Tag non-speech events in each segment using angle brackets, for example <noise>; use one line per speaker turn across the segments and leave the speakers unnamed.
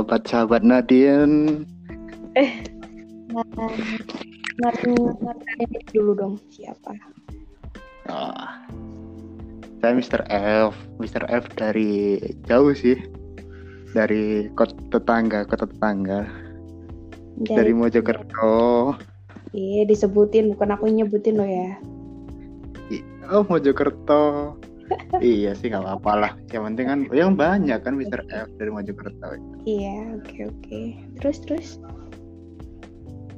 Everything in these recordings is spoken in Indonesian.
sahabat-sahabat Nadine.
Eh, nah, Nadine dulu dong siapa?
Oh, saya Mr. F, Mr. F dari jauh sih, dari kota tetangga, kota tetangga, dari, dari Mojokerto.
Iya disebutin, bukan aku nyebutin lo ya.
Oh Mojokerto. Iya sih nggak apa-apa lah. Yang penting kan yang banyak kan Mr. F dari Mojokerto.
Iya oke okay, oke. Okay. Terus terus.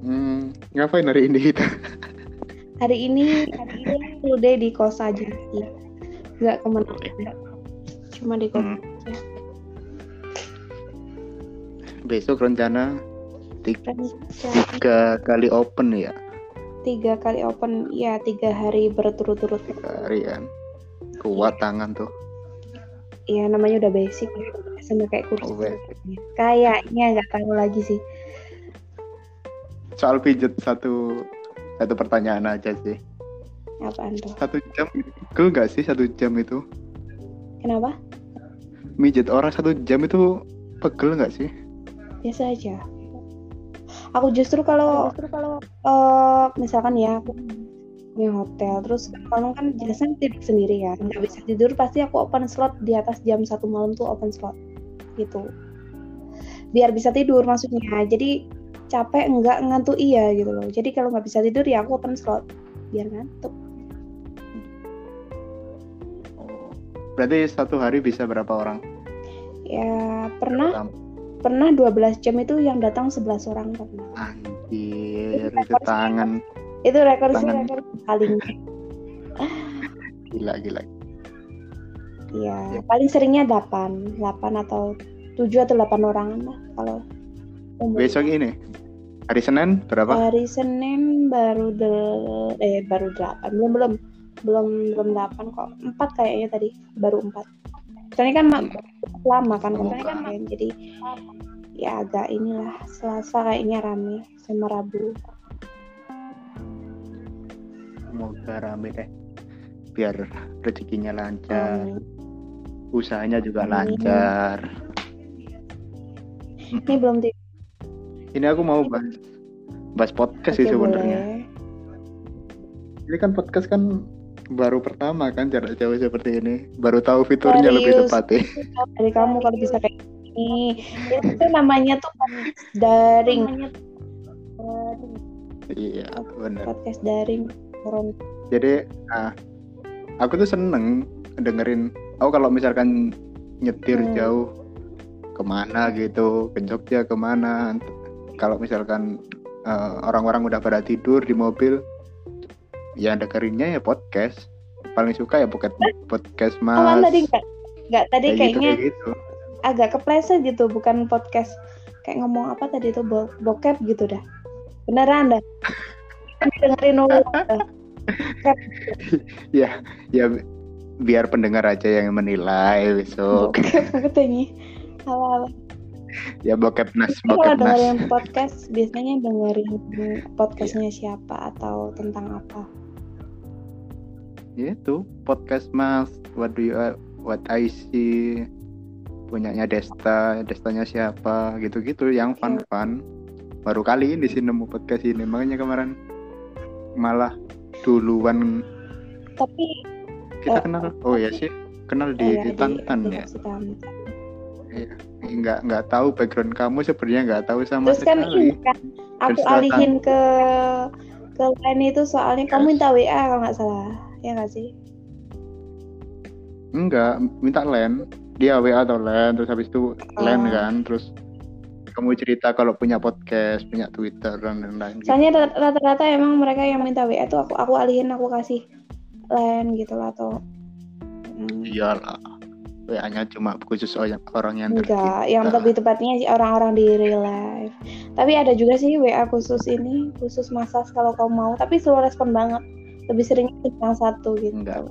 Hmm, ngapain hari ini kita?
hari ini hari ini day di kos aja sih. Nggak ke mana-mana. Cuma di kos hmm. aja.
Besok rencana tiga, tiga kali open ya?
Tiga kali open, ya tiga hari berturut-turut.
Tiga hari kan kuat tangan tuh.
Iya namanya udah basic sama kayak kursi. Oh, kayaknya nggak tahu lagi sih.
Soal pijet satu satu pertanyaan aja sih.
Apaan tuh?
Satu jam itu nggak sih satu jam itu?
Kenapa?
Mijet orang satu jam itu pegel nggak sih?
Biasa aja. Aku justru kalau justru kalau uh, misalkan ya aku punya hotel. Terus malam kan jelasnya tidur sendiri ya. Nggak bisa tidur pasti aku open slot di atas jam satu malam tuh open slot. Gitu. Biar bisa tidur maksudnya. Jadi capek enggak ngantuk iya gitu loh. Jadi kalau nggak bisa tidur ya aku open slot. Biar ngantuk.
Berarti satu hari bisa berapa orang?
Ya pernah pernah 12 jam itu yang datang 11 orang pernah.
Anjir itu tangan
itu rekor sih rekor paling.
Gila gila.
Iya ya. paling seringnya 8 8 atau 7 atau 8 orang lah kalau
besok ini? Hari Senin berapa?
Hari Senin baru de eh baru 8 belum belum belum belum 8 kok. 4 kayaknya tadi baru 4 soalnya kan hmm. lama kan oh, kan jadi ya agak inilah Selasa kayaknya rame sama Rabu
semoga rame deh. Biar rezekinya lancar usahanya juga Amin. lancar.
Ini belum di
ini aku mau bahas bahas podcast Oke, sih sebenarnya ini kan podcast kan baru pertama kan jarak jauh seperti ini. Baru tahu fiturnya Serius. lebih tepat ya
dari kamu kalau bisa kayak ini itu namanya tuh daring.
Iya benar.
Podcast daring
jadi uh, aku tuh seneng dengerin aku kalau misalkan nyetir hmm. jauh ke mana gitu ke Jogja ke mana kalau misalkan uh, orang-orang udah pada tidur di mobil ya dengerinnya ya podcast. Paling suka ya podcast podcast mas
oh, tadi enggak enggak tadi kayak gitu, kayaknya gitu, agak kepleset gitu bukan podcast. Kayak ngomong apa tadi tuh bokep gitu dah. Beneran dah <laughs> dengerin <laughs>
ya ya biar pendengar aja yang menilai besok.
Katanya awal
ya bokep nas
bokep kalau dengerin podcast biasanya dengerin <laughs> podcastnya siapa atau tentang apa?
Ya itu podcast mas. What do you what I see? Punyanya Desta Destanya siapa? Gitu-gitu yang fun fun baru kali ini sih nemu podcast ini makanya kemarin malah duluan
tapi
kita uh, kenal oh ya sih kenal di, iya, di Tantan ya Iya, nggak nggak tahu background kamu sebenarnya nggak tahu sama
Terus kan sekali. kan aku alihin ke ke lain itu soalnya yes. kamu minta WA kalau nggak salah, ya nggak sih?
Enggak, minta LAN. Dia WA atau LAN, terus habis itu oh. LAN kan, terus kamu cerita kalau punya podcast, punya Twitter dan lain-lain.
Gitu. Soalnya rata-rata emang mereka yang minta WA tuh aku aku alihin aku kasih lain gitu lah atau
hmm. iyalah. WA-nya cuma khusus orang yang
enggak yang lebih tepatnya sih orang-orang di real life. Tapi ada juga sih WA khusus ini khusus masas kalau kamu mau. Tapi selalu respon banget. Lebih sering yang satu gitu.
Enggak.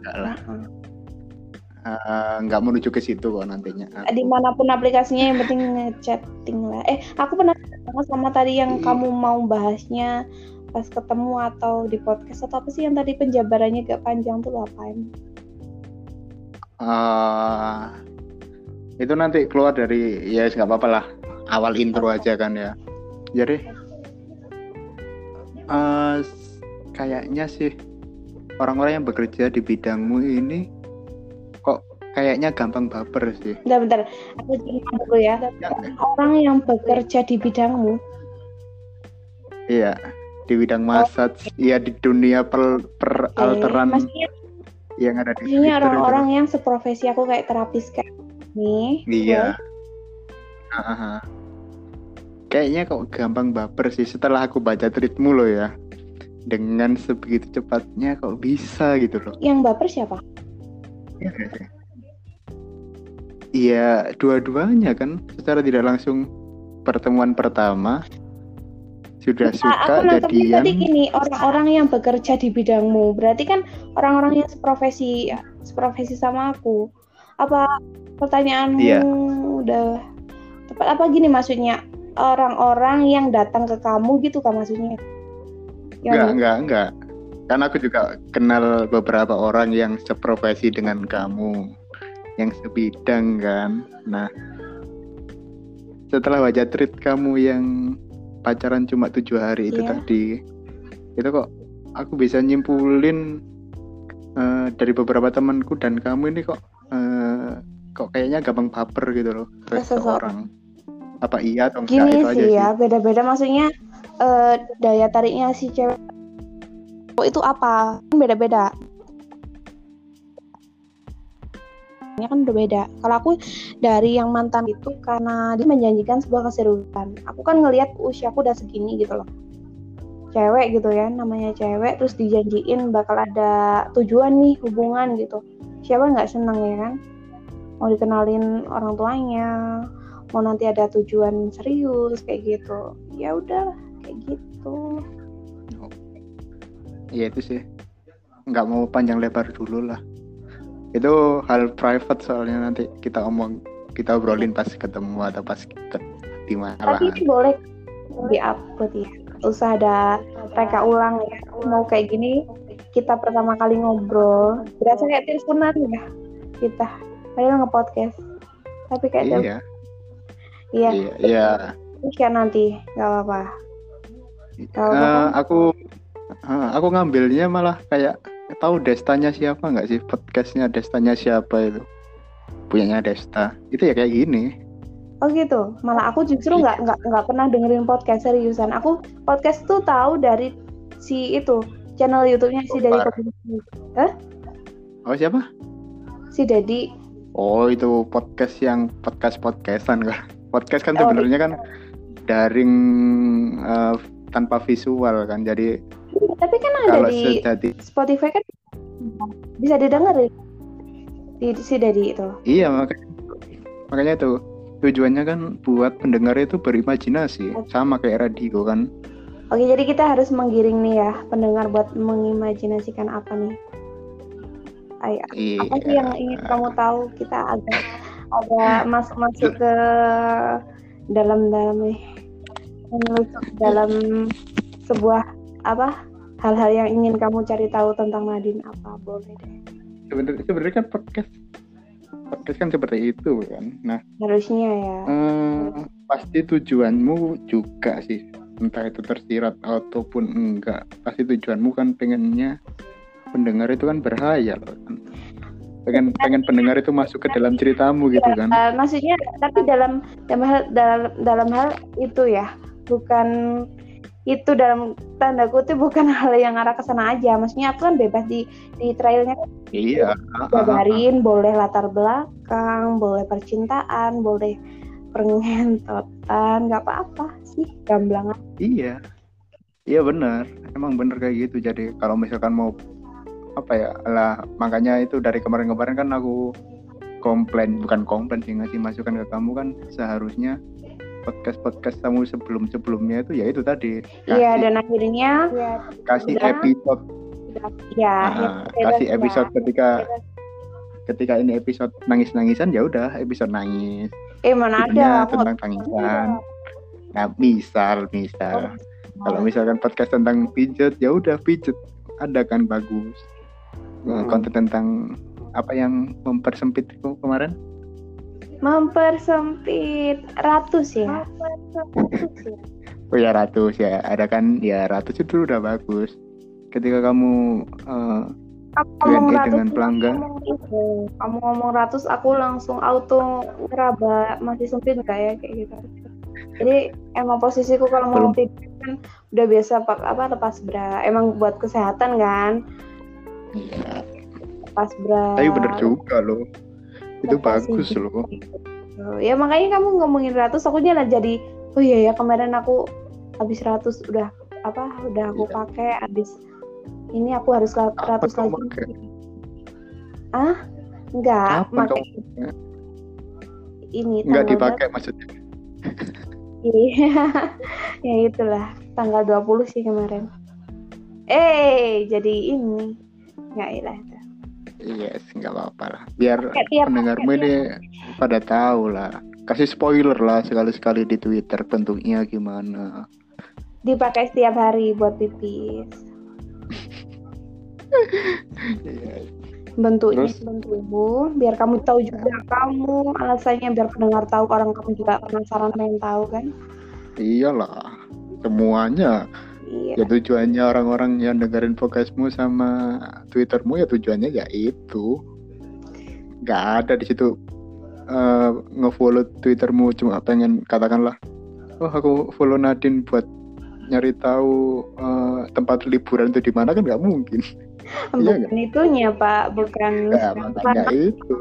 Enggak lah. Eh, nggak uh, menuju ke situ kok nantinya.
Aku... Di mana pun aplikasinya yang penting ngechatting lah. Eh, aku pernah sama tadi yang hmm. kamu mau bahasnya pas ketemu atau di podcast atau apa sih yang tadi penjabarannya gak panjang tuh apa
Uh, itu nanti keluar dari ya nggak apa-apa lah awal intro aja kan ya jadi uh, kayaknya sih orang-orang yang bekerja di bidangmu ini kayaknya gampang baper sih.
Bentar, bentar. Aku cerita dulu ya. Orang yang bekerja di bidangmu.
Iya, di bidang massage, oh. iya di dunia per, per okay. alteran
maksudnya,
yang ada di
Ini orang-orang yang seprofesi aku kayak terapis kayak nih.
Iya. Ya. Kayaknya kok gampang baper sih setelah aku baca tweetmu lo ya. Dengan sebegitu cepatnya kok bisa gitu loh.
Yang baper siapa?
Iya Iya, dua-duanya kan secara tidak langsung pertemuan pertama sudah nah, suka aku jadian.
Tadi gini, orang-orang yang bekerja di bidangmu, berarti kan orang-orang yang seprofesi seprofesi sama aku. Apa pertanyaanmu iya. udah tepat apa gini maksudnya? Orang-orang yang datang ke kamu gitu kan maksudnya?
Yang... Enggak, enggak, enggak. Kan aku juga kenal beberapa orang yang seprofesi dengan kamu yang sebidang kan? Nah setelah wajah treat kamu yang pacaran cuma tujuh hari itu yeah. tadi itu kok aku bisa nyimpulin uh, dari beberapa temanku dan kamu ini kok uh, kok kayaknya gampang baper gitu loh ke seseorang. Apa iya atau
enggak Gini itu sih aja ya beda-beda. Maksudnya uh, daya tariknya si cewek itu apa? Beda-beda ini kan udah beda. Kalau aku dari yang mantan itu karena dia menjanjikan sebuah keseriusan. Aku kan ngelihat usiaku udah segini gitu loh. Cewek gitu ya, namanya cewek terus dijanjiin bakal ada tujuan nih hubungan gitu. Siapa nggak seneng ya kan? Mau dikenalin orang tuanya, mau nanti ada tujuan serius kayak gitu. Ya udah kayak gitu.
Iya itu sih. Nggak mau panjang lebar dulu lah itu hal private soalnya nanti kita omong kita obrolin pas ketemu atau pas ke, di mana
tapi boleh di upload ya. Usah ada reka ulang ya. Mau kayak gini kita pertama kali ngobrol. Berasa kayak teleponan ya. Kita padahal nge-podcast. Tapi kayak
iya.
iya.
Iya, iya.
iya. nanti nggak apa-apa.
Uh, aku uh, aku ngambilnya malah kayak tahu Destanya siapa nggak sih? Podcastnya Destanya siapa itu? Punyanya Desta. Itu ya kayak gini.
Oh gitu. Malah aku justru nggak nggak nggak pernah dengerin podcast seriusan. Aku podcast tuh tahu dari si itu channel YouTube-nya si dari
eh? oh siapa?
Si Dedi
oh itu podcast yang podcast podcastan kan podcast kan oh, sebenarnya kan daring uh, tanpa visual kan. Jadi
tapi kan ada Kalau di. Spotify kan bisa didengar di si Dedi itu.
Iya makanya makanya itu tujuannya kan buat pendengar itu berimajinasi Oke. sama kayak radio kan.
Oke jadi kita harus menggiring nih ya pendengar buat mengimajinasikan apa nih? Ay, iya. apa sih yang ingin kamu tahu kita agak ada masuk masuk ke dalam dalam nih dalam sebuah apa hal-hal yang ingin kamu cari tahu tentang Nadine apa? Boleh deh.
Sebenarnya sebenarnya kan podcast podcast kan seperti itu kan? Nah
harusnya ya.
eh, pasti tujuanmu juga sih. Entah itu tersirat ataupun enggak. Pasti tujuanmu kan pengennya pendengar itu kan berhayal kan? Pengen pengen pendengar itu masuk ke dalam ceritamu gitu kan?
Uh, maksudnya tapi dalam dalam hal dalam dalam hal itu ya. Bukan itu dalam tanda kutip bukan <laughs> hal yang arah ke sana aja. Maksudnya aku kan bebas di di trailnya kan.
Iya.
Gabarin, boleh latar belakang, boleh percintaan, boleh pengentotan, nggak apa-apa sih, gamblangan.
Iya. Iya benar, emang benar kayak gitu. Jadi kalau misalkan mau apa ya, lah makanya itu dari kemarin-kemarin kan aku komplain bukan komplain sih ngasih masukan ke kamu kan seharusnya podcast podcast kamu sebelum sebelumnya itu ya itu tadi.
Iya dan akhirnya
kasih ya, episode.
Ya,
nah, ya kasih episode ya. ketika ketika ini episode nangis nangisan ya udah episode nangis.
Eh mana ada
tentang tangisan. nah misal misal. Oh. kalau misalkan podcast tentang pijet ya udah pijet. Ada kan bagus. Hmm. konten tentang apa yang mempersempit kemarin
mempersempit. Ratus ya?
Oh ya ratus ya. Ada kan ya ratus itu udah bagus. Ketika kamu uh,
kamu ngomong ratus
dengan pelanggan
kamu ngomong ratus aku langsung auto ngeraba masih sempit nggak ya? Kayak gitu. Jadi emang posisiku kalau mau tidur kan udah biasa pak apa lepas bra. Emang buat kesehatan kan?
Iya.
Lepas bra.
Tapi bener juga loh itu bagus
ini.
loh
ya makanya kamu ngomongin ratus aku jalan jadi oh iya ya kemarin aku habis ratus udah apa udah aku
Iya.
pakai habis ini aku harus ratus lagi
pakai?
ah enggak
Kapan
pakai ini
nggak
tanggal
dipakai maksudnya
Iya, <laughs> ya itulah tanggal 20 sih kemarin. Eh, jadi ini nggak ilah itu.
yes nggak apa-apa lah biar
tiap
pendengarmu ini pada tahu lah kasih spoiler lah sekali-sekali di Twitter bentuknya gimana
dipakai setiap hari buat pipis.
Iya.
Bentuknya
Terus?
bentukmu, biar kamu tahu juga kamu alasannya biar pendengar tahu orang kamu juga penasaran pengen tahu kan?
iyalah semuanya
Iya.
ya tujuannya orang-orang yang dengerin podcastmu sama twittermu ya tujuannya ya itu nggak ada di situ eh, ngefollow twittermu cuma pengen katakanlah oh aku follow Nadine buat nyari tahu eh, tempat liburan itu di mana kan nggak mungkin Iya
bukan itunya Pak, bukan
ya makanya itu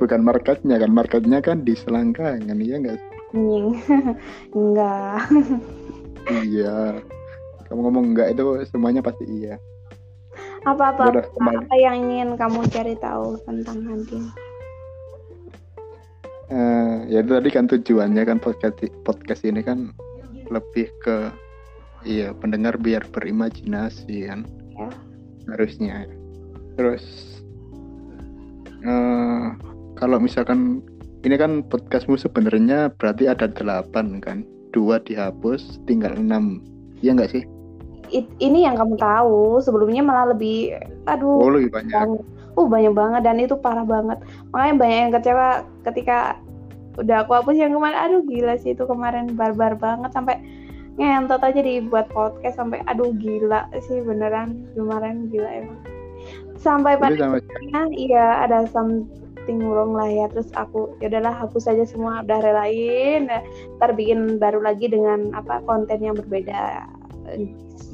bukan marketnya kan marketnya kan di selangkangan iya nggak.
Enggak. <laughs> <laughs>
iya kamu ngomong enggak itu semuanya pasti iya
Apa-apa
kembali.
apa yang ingin kamu cari tahu tentang Nadine?
Eh, ya itu tadi kan tujuannya kan podcast podcast ini kan lebih ke iya pendengar biar berimajinasi kan
Ya.
harusnya terus eh kalau misalkan ini kan podcastmu sebenarnya berarti ada delapan kan dua dihapus tinggal enam iya nggak sih
It- ini yang kamu tahu sebelumnya malah lebih aduh
oh lebih banyak
banget. Uh banyak banget dan itu parah banget. Makanya banyak yang kecewa ketika udah aku hapus yang kemarin. Aduh gila sih itu kemarin barbar banget sampai ngentot aja dibuat podcast sampai aduh gila sih beneran kemarin gila emang. Sampai pada iya ada something wrong lah ya. Terus aku ya udahlah hapus aja semua udah relain. Nah, ntar bikin baru lagi dengan apa konten yang berbeda.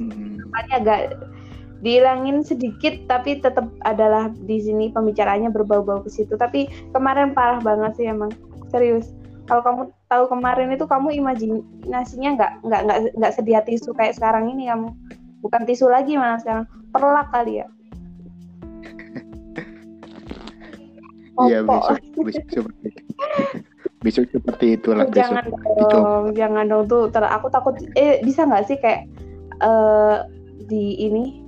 Hmm,
agak dihilangin sedikit tapi tetap adalah di sini pembicaraannya berbau-bau ke situ. Tapi kemarin parah banget sih emang. Serius. Kalau kamu tahu kemarin itu kamu imajinasinya nggak nggak nggak nggak sedia tisu kayak sekarang ini kamu. Bukan tisu lagi malah sekarang. Perlak kali ya
iya besok besok seperti <laughs> besok seperti itulah besok
jangan dong jangan dong tuh. Ter aku takut eh bisa nggak sih kayak eh di ini?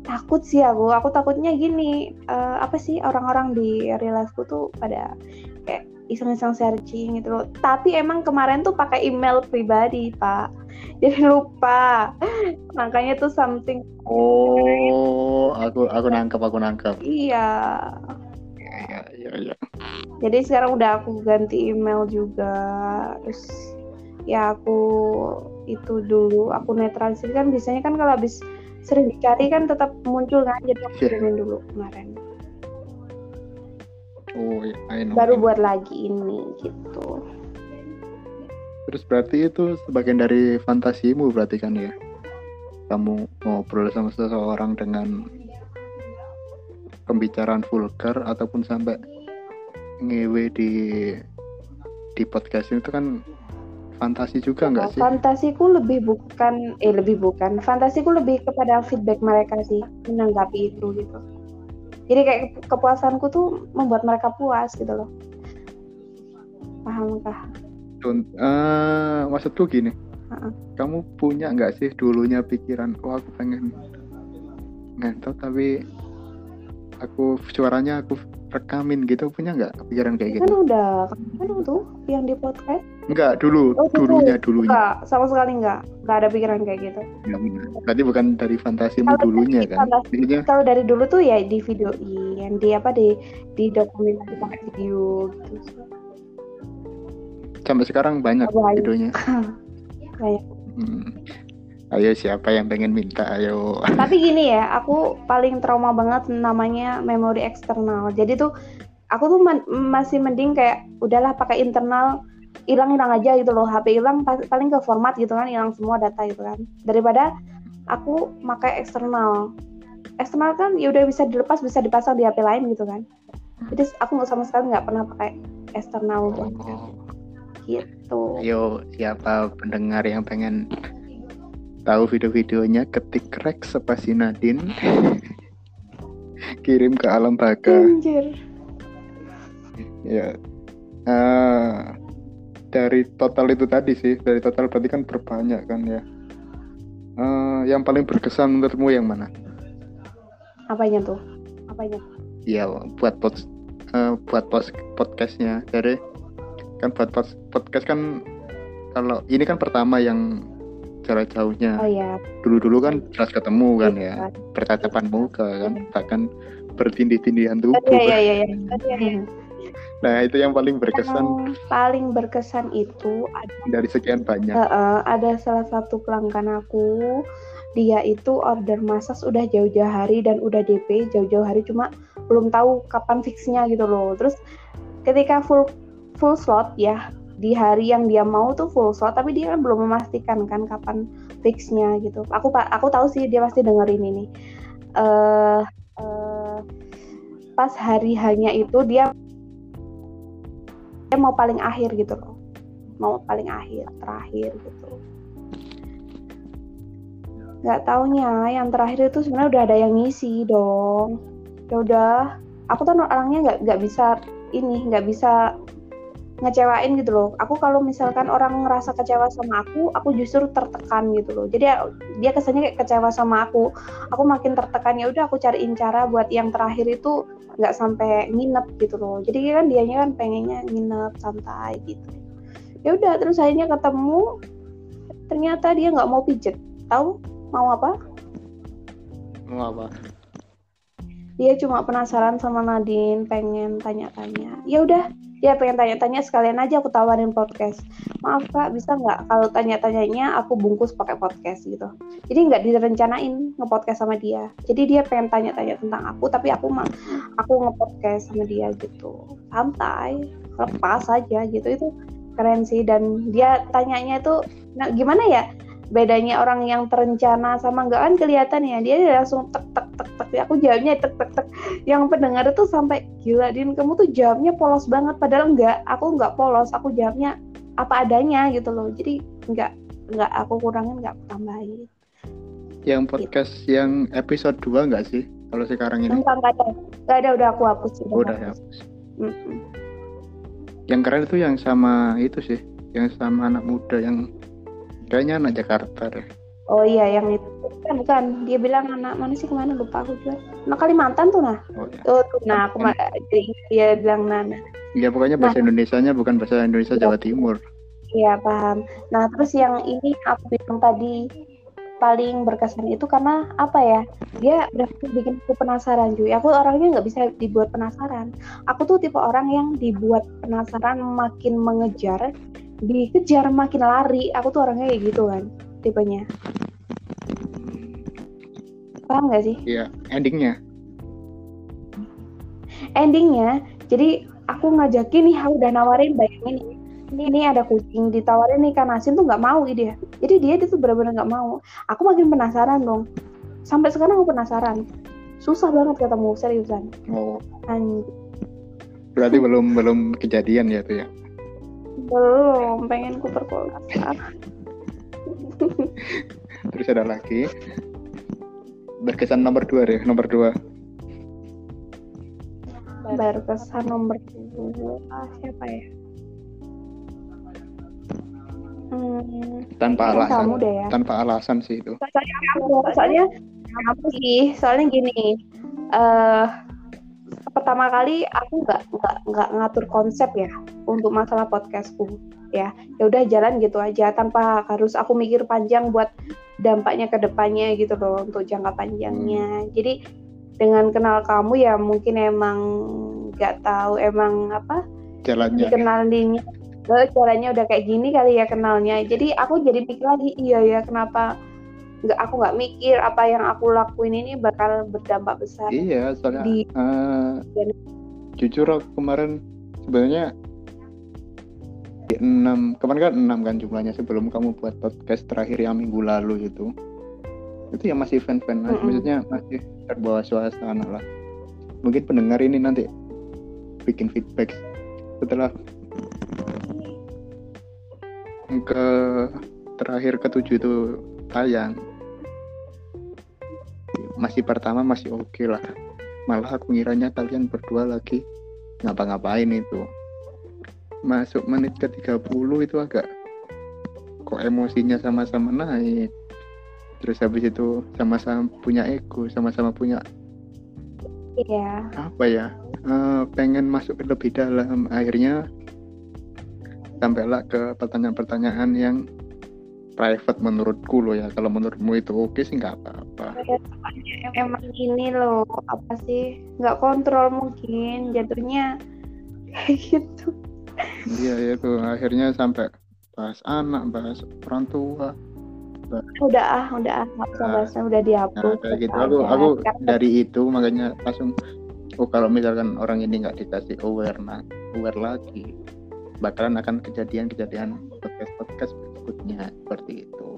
Takut sih aku aku takutnya gini eh, apa sih orang-orang di real tuh pada kayak iseng-iseng searching gitu loh. Tapi emang kemarin tuh pakai email pribadi pak. <laughs> Jadi lupa. Makanya tuh something
oh aku aku nangkep aku nangkep.
Iya
iya iya.
Jadi sekarang udah aku ganti email juga. Terus ya aku itu dulu aku netralisir. Kan biasanya kan kalau habis sering dicari kan tetap muncul kan jadi aku
Iya.
kirimin dulu kemarin.
Oh iya I know.
baru buat lagi ini gitu.
Terus berarti itu sebagian dari fantasimu berarti kan ya? Kamu ngobrol sama seseorang dengan pembicaraan vulgar ataupun sampai ngewe di di podcast itu kan fantasi juga nggak sih?
Fantasiku lebih bukan eh lebih bukan. Fantasiku lebih kepada feedback mereka sih menanggapi itu gitu. Jadi kayak kepuasanku tuh membuat mereka puas gitu loh. Pahamkah
Con- eh, maksudku gini.
Heeh.
kamu punya nggak sih dulunya pikiran oh aku pengen ngentot tapi aku suaranya aku rekamin gitu punya nggak pikiran kayak
kan
gitu
udah kan tuh yang di podcast
Enggak, dulu,
Oh, dulu.
dulunya, dulunya.
Enggak, sama sekali enggak. Enggak ada pikiran kayak gitu.
Ya, benar. Berarti bukan dari fantasimu
Kalau
dulunya kan?
fantasi- Kalau dari dulu tuh ya di videoin, di apa di di dokumentasi pakai video gitu.
sampai sekarang banyak
Banyak.
videonya. <laughs>
Kayak.
Hmm. Ayo siapa yang pengen minta? Ayo. <laughs>
Tapi gini ya, aku paling trauma banget namanya memori eksternal. Jadi tuh aku tuh masih mending kayak udahlah pakai internal hilang-hilang aja gitu loh. HP hilang pa- paling ke format gitu kan, hilang semua data gitu kan. Daripada aku pakai eksternal. Eksternal kan ya udah bisa dilepas, bisa dipasang di HP lain gitu kan. Jadi aku nggak sama sekali nggak pernah pakai eksternal
Oh.
gitu.
Ayo siapa pendengar yang pengen tahu video-videonya ketik Rex spasi Nadine <laughs> kirim ke alam baka
Anjir.
ya Eh, dari total itu tadi sih dari total berarti kan berbanyak kan ya Eh, yang paling berkesan menurutmu yang mana
Apanya tuh? Apanya?
ya buat pod, eh, buat pos- podcastnya dari kan buat pos- podcast kan kalau ini kan pertama yang jarak jauhnya
Oh ya.
dulu-dulu kan jelas ketemu kan
Iya.
ya bertatapan muka kan bahkan bertindih-tindihan tubuh
iya iya iya. iya. <laughs> Iya, iya.
nah itu yang paling berkesan
Yang paling berkesan itu ada
dari sekian banyak
eh, ada salah satu pelanggan aku dia itu order massage udah jauh-jauh hari dan udah DP jauh-jauh hari cuma belum tahu kapan fixnya gitu loh terus ketika full full slot ya di hari yang dia mau tuh full slot tapi dia kan belum memastikan kan kapan fixnya gitu. Aku aku tahu sih dia pasti dengerin ini. Eh eh, pas hari hanya itu dia dia mau paling akhir gitu loh. Mau paling akhir terakhir gitu. Nggak taunya yang terakhir itu sebenarnya udah ada yang ngisi dong. Ya udah aku tuh orangnya nggak nggak bisa ini nggak bisa ngecewain gitu loh. Aku kalau misalkan orang ngerasa kecewa sama aku aku justru tertekan gitu loh. Jadi dia kesannya kayak kecewa sama aku. Aku makin tertekan ya udah aku cariin cara buat yang terakhir itu nggak sampai nginep gitu loh. Jadi kan dianya kan pengennya nginep santai gitu. Ya udah terus akhirnya ketemu. Ternyata dia nggak mau pijet. Tahu mau apa?
Mau apa?
Dia cuma penasaran sama Nadine pengen tanya-tanya. Ya udah dia pengen tanya-tanya sekalian aja aku tawarin podcast. Maaf kak bisa nggak? Kalau tanya-tanyanya aku bungkus pakai podcast gitu. Jadi nggak direncanain ngepodcast sama dia. Jadi dia pengen tanya-tanya tentang aku tapi aku mah aku ngepodcast sama dia gitu. Santai lepas aja gitu. Itu keren sih. Dan dia tanyanya itu nah gimana ya bedanya orang yang terencana sama enggak kan kelihatan ya. Dia langsung tek tek tek tek. Aku jawabnya tek tek tek. Yang pendengar itu sampai gila din kamu tuh jawabnya polos banget. Padahal enggak aku enggak polos aku jawabnya apa adanya gitu loh. Jadi enggak enggak aku kurangin enggak aku tambahin.
Yang podcast yang episode 2 enggak sih? Kalau sekarang ini?
Enggak enggak ada. Enggak ada udah aku hapus
Oh, udah ya.
Mm-mm.
yang keren itu yang sama itu sih yang sama anak muda yang kayaknya anak Jakarta deh
oh iya yang itu bukan bukan dia bilang anak mana sih ke mana lupa aku juga anak Kalimantan tuh nah
oh, ya.
tuh, tuh nah aku ma- dia bilang Nana
ya pokoknya bahasa Indonesianya bukan bahasa Indonesia Jawa Timur
Iya paham. Nah terus yang ini aku bilang tadi paling berkesan itu karena apa ya? Dia berhasil bikin aku penasaran cuy. Aku orangnya nggak bisa dibuat penasaran. Aku tuh tipe orang yang dibuat penasaran makin mengejar, dikejar makin lari. Aku tuh orangnya kayak gitu kan tipenya. Paham nggak sih?
Iya, endingnya.
Endingnya, jadi aku ngajakin nih, aku udah nawarin bayangin nih, ini, ini ada kucing ditawarin ikan asin tuh nggak mau dia. Jadi dia itu benar-benar nggak mau. Aku makin penasaran dong. Sampai sekarang aku penasaran. Susah banget ketemu seriusan.
Oh, berarti belum belum kejadian ya tuh ya.
Belum, pengen ku perkosa. <laughs>
Terus ada lagi. Berkesan nomor dua deh, nomor dua.
Berkesan nomor dua siapa ya? Hmm,
Tanpa alasan.
kamu deh ya.
Tanpa alasan sih itu.
soalnya soalnya kamu sih soalnya gini eh pertama kali aku nggak nggak nggak ngatur konsep ya untuk masalah podcastku ya. Ya udah jalan gitu aja tanpa harus aku mikir panjang buat dampaknya ke depannya gitu loh untuk jangka panjangnya. Hmm. jadi dengan kenal kamu ya mungkin emang nggak tahu emang apa
jalannya.
dikenalinya. Oh, jalannya udah kayak gini kali ya kenalnya. Jadi aku jadi pikir lagi iya ya kenapa nggak aku nggak mikir apa yang aku lakuin ini bakal berdampak besar
iya soalnya di uh, jujur aku kemarin sebenarnya enam kemarin kan enam kan jumlahnya sebelum kamu buat podcast terakhir yang minggu lalu itu. Itu yang masih fan-fan mm -hmm. maksudnya masih terbawa suasana lah. Mungkin pendengar ini nanti bikin feedback setelah ke terakhir ketujuh itu tayang masih pertama masih oke okay lah. Malah aku ngiranya kalian berdua lagi. Ngapa-ngapain itu? Masuk menit ke 30 itu agak kok emosinya sama-sama naik. Terus habis itu sama-sama punya ego sama-sama punya
iya.
apa ya? Uh, pengen masuk ke lebih dalam. Akhirnya sampailah ke pertanyaan-pertanyaan yang private menurutku loh ya. Kalau menurutmu itu oke sih nggak apa-apa.
Emang ini loh apa sih nggak kontrol mungkin jatuhnya <laughs> kayak gitu.
Iya ya tuh. Akhirnya sampai bahas anak bahas orang tua.
Bahas... udah ah udah ah nggak usah bahasnya udah dihapus
nah, kayak gitu. aku aku dari itu makanya langsung oh kalau misalkan orang ini nggak dikasih aware nah aware lagi bakalan akan kejadian-kejadian podcast-podcast berikutnya seperti itu.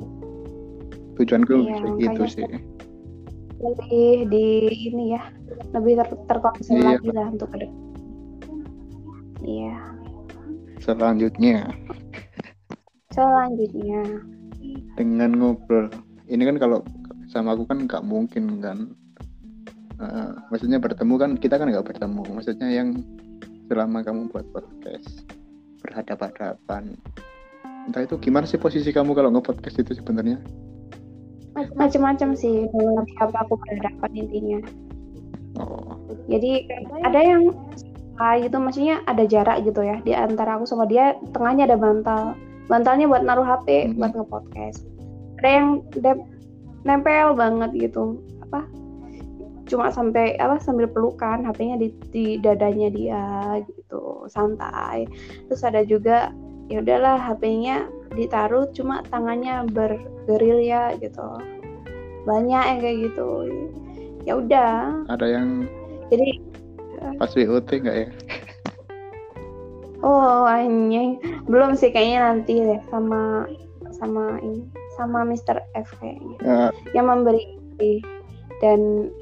Tujuanku iya, itu sih.
Lebih di ini ya lebih ter terkonsep iya. lagi lah untuk ke iya.
Selanjutnya.
Selanjutnya.
Dengan ngobrol. Ini kan kalau sama aku kan nggak mungkin kan. Uh, maksudnya bertemu kan kita kan nggak bertemu. Maksudnya yang selama kamu buat podcast berhadapan-hadapan entah itu gimana sih posisi kamu kalau nge-podcast itu sebenarnya?
Macam-macam sih dengan siapa aku berhadapan intinya. Oh. jadi ada yang ah, gitu maksudnya ada jarak gitu ya di antara aku sama dia tengahnya ada bantal. Bantalnya buat naruh HP hmm. buat nge-podcast. Ada yang nempel banget gitu apa? Cuma sampai apa sambil pelukan HP-nya di, di dadanya dia gitu santai. Terus ada juga ya udahlah HP-nya ditaruh cuma tangannya bergerilya gitu. Banyak yang kayak gitu. Ya udah.
Ada yang
jadi
pas WOT enggak ya?
Oh anjing. Belum sih kayaknya nanti deh sama sama ini sama Mr. F kayaknya. Uh, yang memberi dan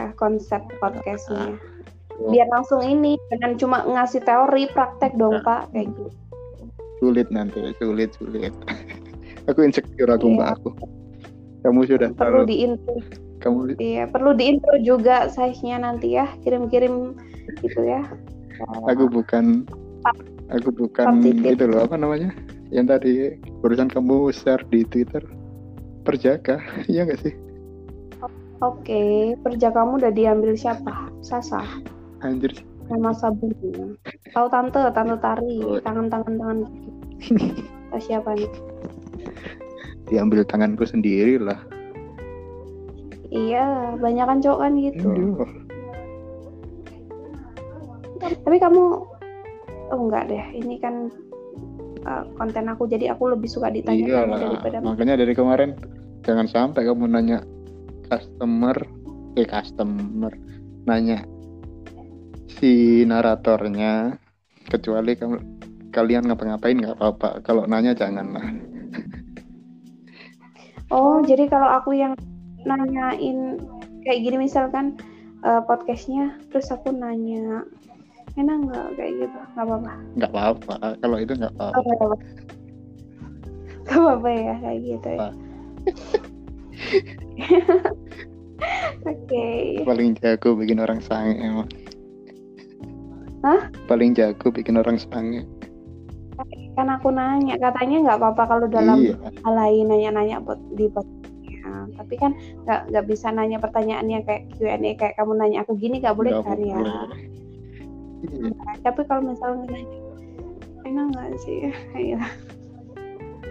uh, konsep podcastnya. Uh, biar langsung ini dengan cuma ngasih teori praktek dong uh, pak kayak gitu
sulit nanti sulit sulit <laughs> aku insecure aku yeah. mbak aku kamu sudah
perlu taruh. diintro kamu iya perlu diintro juga size nya nanti ya kirim-kirim gitu ya
aku bukan aku bukan itu loh apa namanya yang tadi barusan kamu share di Twitter perjaka <laughs> iya nggak sih
Oke, perjakamu udah diambil siapa? Sasa.
Anjir.
Nama sabunnya. Tahu tante, tante tari, tangan-tangan tangan gitu. siapa nih?
Diambil tanganku sendiri lah.
Iya, banyak kan cowok kan gitu. Iya. Tapi kamu oh enggak deh, ini kan uh, konten aku jadi aku lebih suka ditanya
iya daripada makanya dari kemarin jangan sampai kamu nanya customer eh customer nanya si naratornya kecuali kamu kalian ngapa-ngapain nggak apa-apa. Kalau nanya jangan lah.
Oh jadi kalau aku yang nanyain kayak gini misalkan uh, podcastnya terus aku nanya enak nggak? Kayak gitu. Nggak apa-apa.
Nggak apa-apa. Kalau itu nggak apa-apa.
Nggak apa-apa. Ya kayak gitu ya. <laughs> Oke. Okay.
Paling jago bikin orang sange emang.
Hah?
Paling jago bikin orang sange
kan aku nanya katanya nggak apa-apa kalau dalam iya. hal lain nanya-nanya buat di ya. tapi kan nggak nggak bisa nanya pertanyaannya kayak Q&A kayak kamu nanya aku gini nggak boleh gak kan ya iya. nah, tapi kalau misalnya nanya enak nggak sih <laughs> iya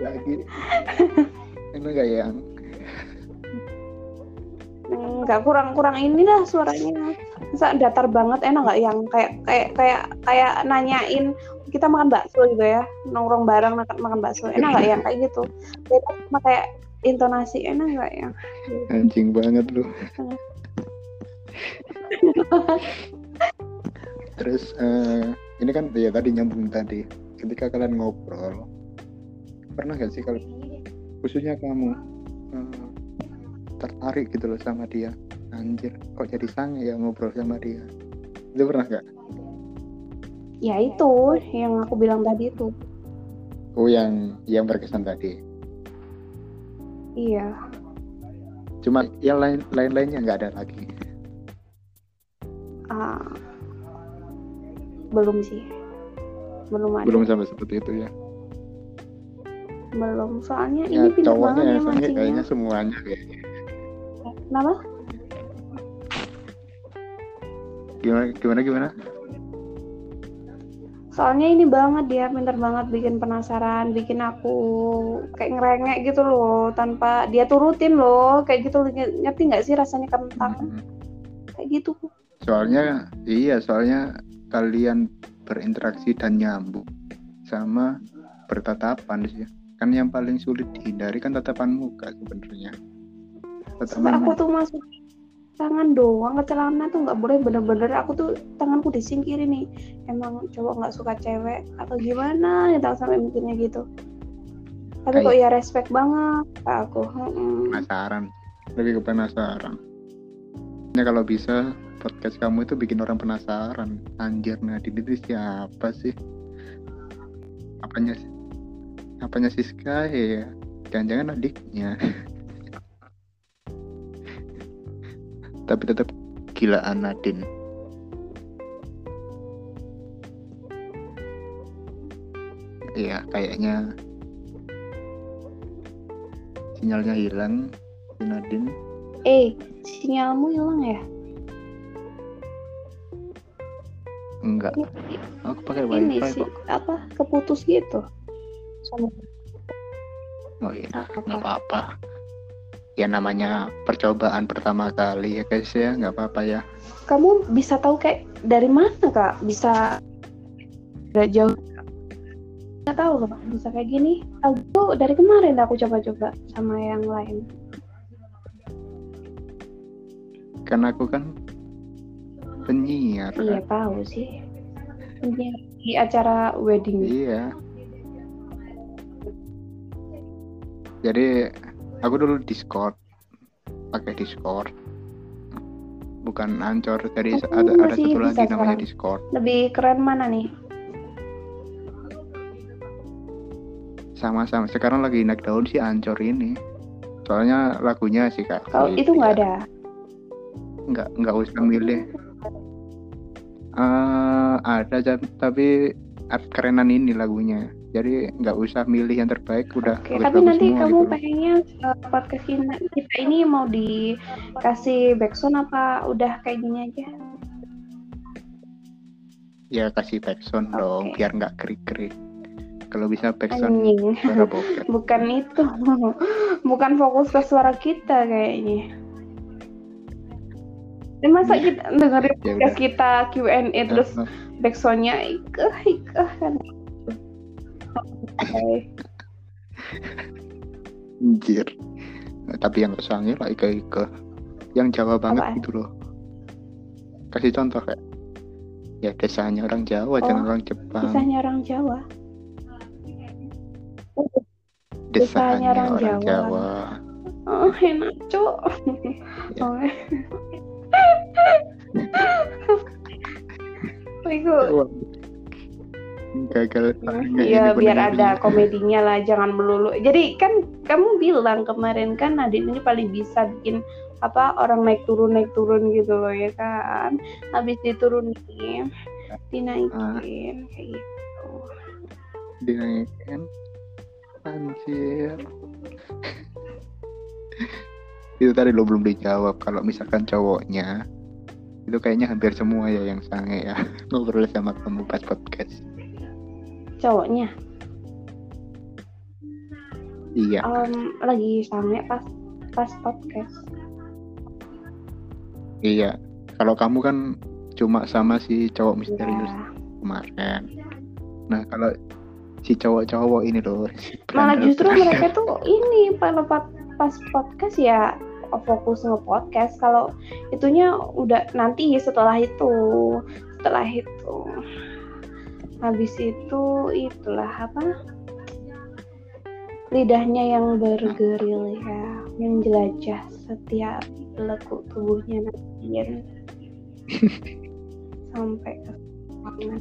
lagi enak gak yang
nggak kurang kurang ini lah suaranya. Masa datar banget enak nggak yang kayak kayak kayak kayak nanyain kita makan bakso gitu ya? Nongkrong bareng makan bakso. Enak nggak yang kayak gitu? Beda sama kayak intonasi enak nggak ya
anjing banget lu. Terus eh, ini kan ya tadi nyambung tadi. Ketika kalian ngobrol pernah gak sih kalau khususnya kamu eh, tertarik gitu loh sama dia. Anjir kok jadi sang ya ngobrol sama dia? Itu pernah gak?
ya itu yang aku bilang tadi itu.
Oh yang yang berkesan tadi?
Iya.
Cuma yang lain lain lainnya nggak ada lagi.
Ah belum sih. Belum ada.
Belum sampai seperti itu ya?
Belum soalnya
ya
ini pintar banget ya mancingnya
kayaknya semuanya kayaknya
kenapa?
Gimana gimana gimana?
Soalnya ini banget dia pintar banget bikin penasaran bikin aku kayak ngerengek gitu loh tanpa dia turutin loh kayak gitu ngerti nggak sih rasanya kentang?
Hmm.
kayak gitu.
Soalnya iya soalnya kalian berinteraksi dan nyambung sama bertatapan sih kan yang paling sulit dihindari kan tatapan muka sebenarnya Tatapan
aku tuh masuk tangan doang ke celana tuh nggak boleh bener-bener. Aku tuh tanganku disingkirin nih. Emang cowok nggak suka cewek atau gimana? Ya tahu sampai mikirnya gitu. Tapi kok ya respect banget aku.
Penasaran. Lebih ke penasaran. Ya kalau bisa podcast kamu itu bikin orang penasaran. Anjir Nadine itu siapa sih? Apanya apanya Siska ya jangan-jangan adiknya <laughs> tapi tetap gilaan Nadine Iya, kayaknya sinyalnya hilang si Nadine.
eh sinyalmu hilang ya
Enggak,
ini,
aku pakai
ini
wifi
sih
kok.
apa keputus gitu sama
Oh iya, nggak apa-apa. Ya namanya percobaan pertama kali ya guys ya, nggak apa-apa ya.
kamu bisa tahu kayak dari mana kak bisa nggak jauh nggak tahu Kak, bisa kayak gini aku dari kemarin aku coba-coba sama yang lain
Karena aku kan penyiar.
iya
kan.
tahu sih Penyiar di acara wedding
Iya. Jadi aku dulu Discord, pakai Discord, bukan Anchor. Jadi
Aku
ada ada satu lagi namanya
sekarang.
Discord.
lebih keren mana nih
Sama-sama. Sekarang lagi naik daun si Anchor ini. Soalnya lagunya sih kak.
kalau itu nggak ada
Nggak nggak usah milih. Eh ada tapi kerenan ini lagunya. Jadi nggak usah milih yang terbaik. Udah
Oke,
bagus
tapi nanti
semua
kamu
gitu
pengennya uh, podcast kita, kita ini mau dikasih backsound apa udah kayak gini aja?
ya kasih backsound dong
Oke.
biar nggak krik-krik kalau bisa backsound
Anjing,
suara bokep <laughs>
bukan itu, <laughs> bukan fokus ke suara kita kayaknya. Dan masa
Iya.
kita <laughs> dengerin
Ya
podcast kita Q&A terus backsoundnya ikeh ikeh kan?
Anjir Nah, tapi yang kesannya lah Ika Ika yang Jawa banget
Apaan?
gitu loh kasih contoh kayak ya desanya orang Jawa jangan
Oh,
orang Jepang
Kisahnya orang Jawa.
desanya
orang
orang,
Jawa.
Jawa,
Oh, enak, Cuk. <laughs>
Ya.
Oh. <laughs> Itu
gagal. Nggak
ya
ini
biar
bener-bener.
ada komedinya lah jangan melulu. Jadi kan kamu bilang kemarin kan Nadine ini paling bisa bikin apa orang naik turun naik turun gitu loh ya kan? Habis diturunin dinaikin kayak gitu.
Dinaikin? Anjir. <laughs> Itu tadi lo belum dijawab. Kalau misalkan cowoknya itu kayaknya hampir semua ya yang sange ya. <laughs> Ngobrol sama kamu pas podcast
cowoknya?
Iya.
Um, lagi same pas pas podcast.
Iya. Kalau kamu kan cuma sama si cowok misterius
ya.
kemarin. Nah kalau si cowok-cowok ini loh <laughs> si
malah justru mereka tuh ini kalau pas pas podcast ya fokus nge podcast. Kalau itunya udah nanti setelah itu setelah itu habis itu itulah apa? Lidahnya yang bergeril ya menjelajah setiap lekuk tubuhnya Nadine <laughs> sampai ke mana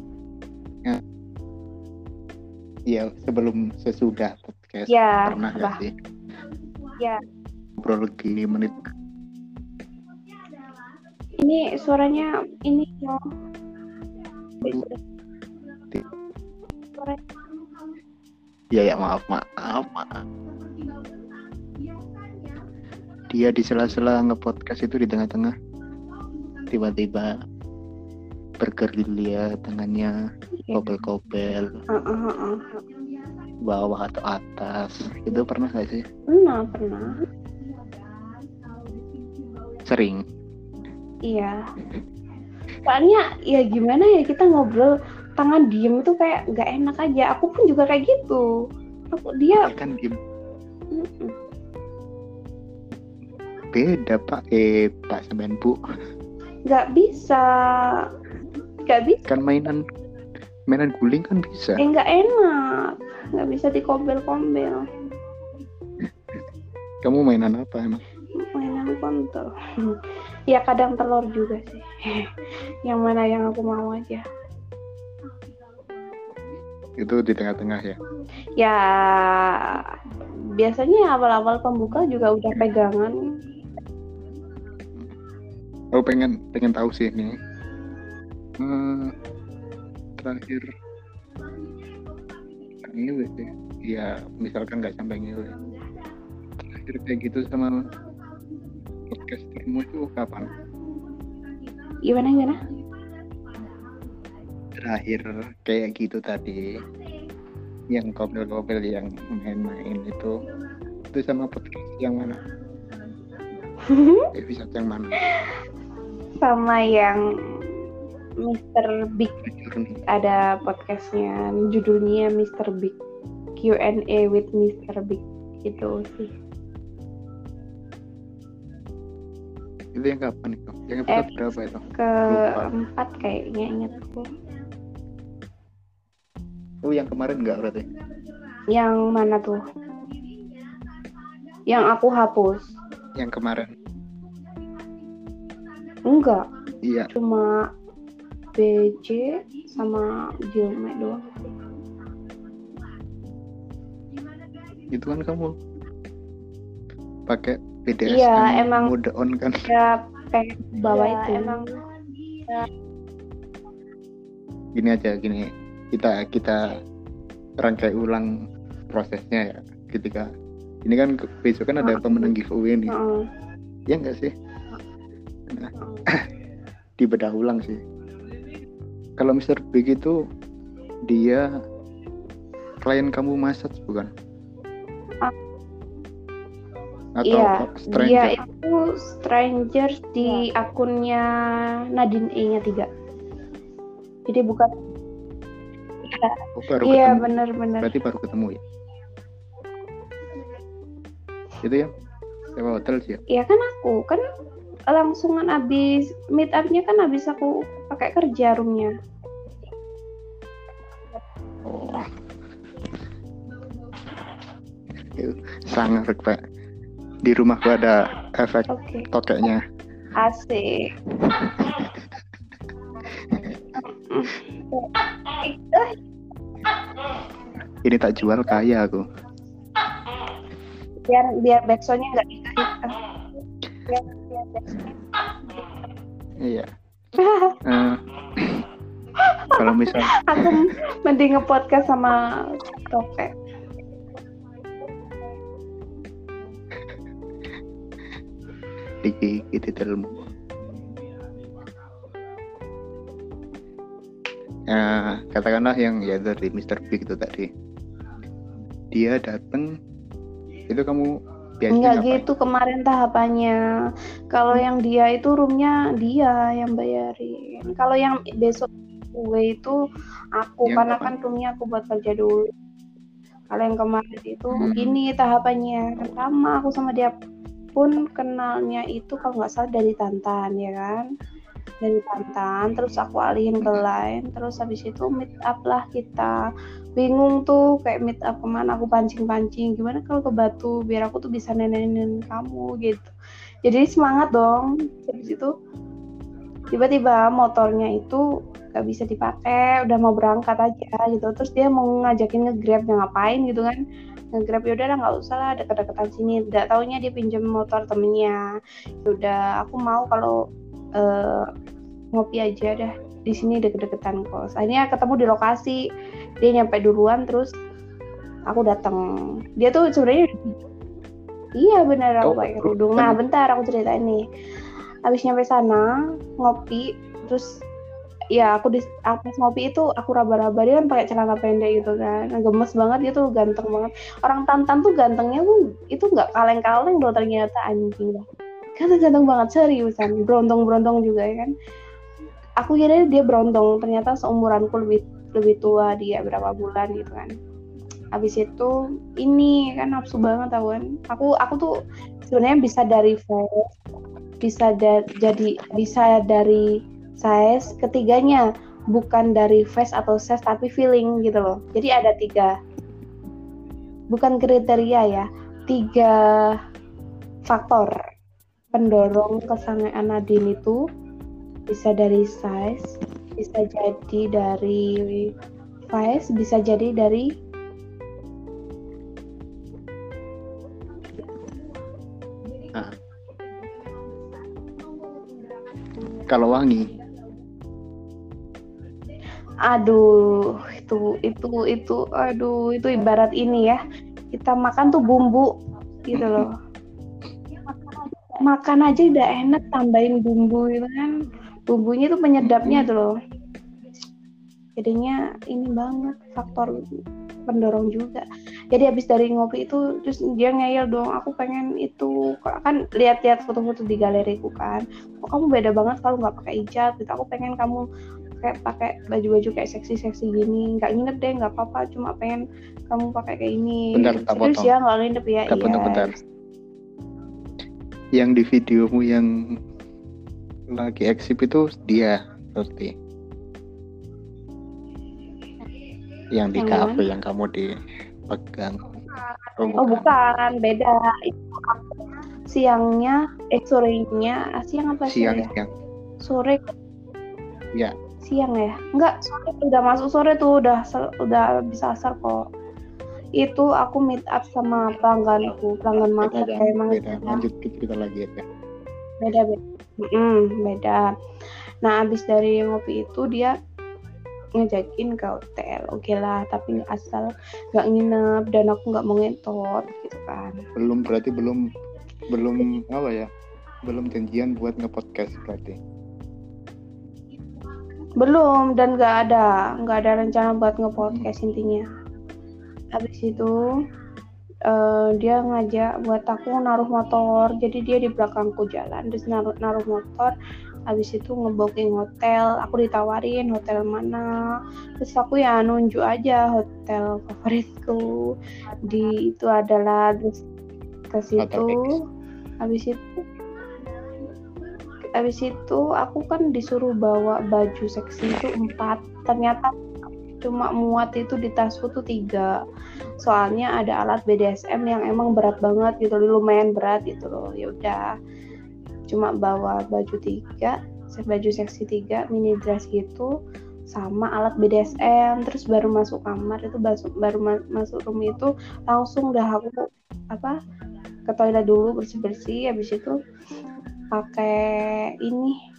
Iya sebelum sesudah podcast
ya
pernah gak sih?
Ya.
Ngobrol gini menit.
Ini suaranya ini yo suaranya
ya ya maaf maaf maaf. Dia di sela-sela nge-podcast itu di tengah-tengah. Tiba-tiba bergerilya tangannya
ya.
kobel-kobel.
Uh, uh, uh, uh.
bawah atau atas. Itu pernah gak sih?
Pernah pernah.
Sering?
Iya. Soalnya ya gimana ya kita ngobrol tangan diem itu kayak nggak enak aja. Aku pun juga kayak gitu. Aku dia
ya kan di-
mm-mm.
beda pak eh pak sampean bu
nggak bisa, nggak bisa,
kan mainan mainan guling kan bisa
eh nggak enak, nggak bisa dikombel-kombel.
kamu mainan apa emang
Mainan kontol. <laughs> ya kadang telur juga sih. <laughs> yang mana yang aku mau aja.
Itu di tengah-tengah ya?
Ya biasanya awal-awal pembuka juga udah pegangan.
aku pengen pengen tahu sih ini. Eh, terakhir. Ngilu sih. Ya misalkan nggak sampai ngilu terakhir kayak gitu sama podcastermu itu kapan?
Gimana gimana?
Terakhir kayak gitu tadi. Yang kopel-kopel yang main-main itu. Itu sama podcast yang mana? <laughs> Episode yang mana?
Sama yang Mr. Big. Ada podcastnya judulnya Mr. Big. Q&A with Mr. Big. Itu sih.
Itu yang kapan itu yang episode berapa itu?
Keempat kayaknya ingatku
oh yang kemarin nggak berarti?
Yang mana tuh? Yang aku hapus.
Yang kemarin.
Enggak.
Iya.
Cuma BJ sama Jilme doang.
Itu kan kamu? Pakai BDSM
Iya, emang-
mode on kan.
ya pengen bawa
Iya,
itu.
Emang. gini aja gini kita kita rangkai ulang prosesnya ya ketika ini kan besok kan ada
Heeh.
pemenang giveaway nih
Heeh.
ya enggak sih Nah, <laughs> dibedah ulang sih kalau Mr. Big itu dia klien kamu massage bukan
Ah.
atau
Iya,
stranger
dia itu strangers di akunnya Nadine E nya tiga. Jadi bukan
Oh, baru
iya
ketemu.
benar-benar.
berarti baru ketemu ya? Itu ya? Sewa hotel sih ya?
Iya kan aku kan langsungan abis meet up-nya kan abis aku pakai kerja roomnya.
oh. Itu sangat pak. Di rumahku ada efek
Oke,
tokeknya.
Asik. <laughs>
ini tak jual kaya aku
biar biar backsoundnya nggak dikasih. Biar,
iya Eh, kalau misal <laughs>
aku mending nge-podcast sama topek.
digigit ilmu uh, katakanlah yang ya dari Mr. Big itu tadi dia datang itu kamu
biasanya Enggak gitu kemarin tahapannya. Kalau yang dia itu roomnya dia yang bayarin. Kalau yang besok gue itu aku yang karena apa? kan roomnya aku buat kerja dulu. Kalau yang kemarin itu hmm. gini tahapannya. Pertama aku sama dia pun kenalnya itu kalau nggak salah dari Tantan ya kan dari Tantan terus aku alihin ke lain terus habis itu meet up lah kita. Bingung tuh kayak meet up ke mana aku pancing-pancing gimana kalau ke Batu biar aku tuh bisa nenenin kamu gitu. Jadi semangat dong. Habis itu tiba-tiba motornya itu gak bisa dipakai udah mau berangkat aja gitu. Terus dia mau ngajakin ngegrab yang ngapain? gitu kan. Ngegrab ya udah nggak usah lah deket-deketan sini. Tidak taunya dia pinjam motor temennya. Ya udah aku mau kalau uh, ngopi aja dah. Di sini deket-deketan kos. Akhirnya ketemu di lokasi. Dia nyampe duluan terus aku datang dia tuh sebenarnya iya benar aku oh, pakai kerudung. Nah bentar aku cerita ini habis nyampe sana ngopi terus ya aku di atas ngopi itu aku raba-raba. Dia kan pakai celana pendek gitu kan. Nah, gemes banget dia tuh ganteng banget. Orang tantan tuh gantengnya tuh itu nggak kaleng-kaleng loh ternyata anjing kan ganteng banget seriusan. Berontong-berontong juga ya kan? Aku kira dia berontong ternyata seumuranku lebih lebih tua dia berapa bulan gitu kan. Habis itu ini kan nafsu banget tau kan? Aku aku tuh sebenarnya bisa dari face bisa da jadi bisa dari size ketiganya. Bukan dari face atau size tapi feeling gitu loh. Jadi ada tiga. Bukan kriteria ya. Tiga faktor pendorong kesangean Nadine itu bisa dari size bisa jadi dari face bisa jadi dari
ah. kalau wangi.
Aduh itu itu itu aduh itu ibarat ini ya. Kita makan tuh bumbu gitu loh <laughs> makan aja udah enak tambahin bumbu gitu kan. Bumbunya tuh penyedapnya tuh loh. Jadinya ini banget faktor pendorong juga. Jadi habis dari ngopi itu terus dia ngeyel dong aku pengen itu. Kan lihat-lihat foto-foto di galeriku kan. Kok kamu beda banget kalau nggak pakai hijab? Gitu. Aku pengen kamu kayak pakai baju-baju kayak seksi-seksi gini. Nggak nginep deh nggak apa-apa. Cuma pengen kamu pakai kayak ini
bentar tak
terus ya nggak nginep ya?
Tak iya. bentar yang di videomu yang lagi eksip itu dia berarti? Yang di kafe yang kamu dipegang.
Oh, oh bukan beda. Itu siangnya eh sorenya siang apa
siang ya? siang.
Sore.
Ya.
Siang ya? Enggak sore udah masuk sore tuh udah udah bisa asar kok itu aku meet up sama pelangganku pelanggan masak kayak emang
beda. lanjut kita lagi ya
beda beda mm, beda. Nah abis dari ngopi itu dia ngajakin ke hotel. Oke okay lah tapi nggak asal nggak nginep dan aku nggak mau ngetot gitu kan.
Belum berarti belum belum apa ya belum janjian buat ngepodcast berarti?
Belum dan nggak ada nggak ada rencana buat ngepodcast hmm. intinya habis itu uh, dia ngajak buat aku naruh motor. Jadi dia di belakangku jalan terus naruh naruh motor. Habis itu ngebooking hotel aku ditawarin hotel mana. Terus aku ya nunjuk aja hotel favoritku. Di itu adalah terus ke situ. Habis itu habis itu aku kan disuruh bawa baju seksi itu empat. Ternyata cuma muat itu di tasku tuh tiga. Soalnya ada alat BDSM yang emang berat banget gitu lumayan berat gitu loh. Ya udah cuma bawa baju tiga baju seksi tiga mini dress gitu sama alat BDSM terus baru masuk kamar itu baru, baru masuk room itu langsung udah aku apa ke toilet dulu bersih bersih habis itu pakai ini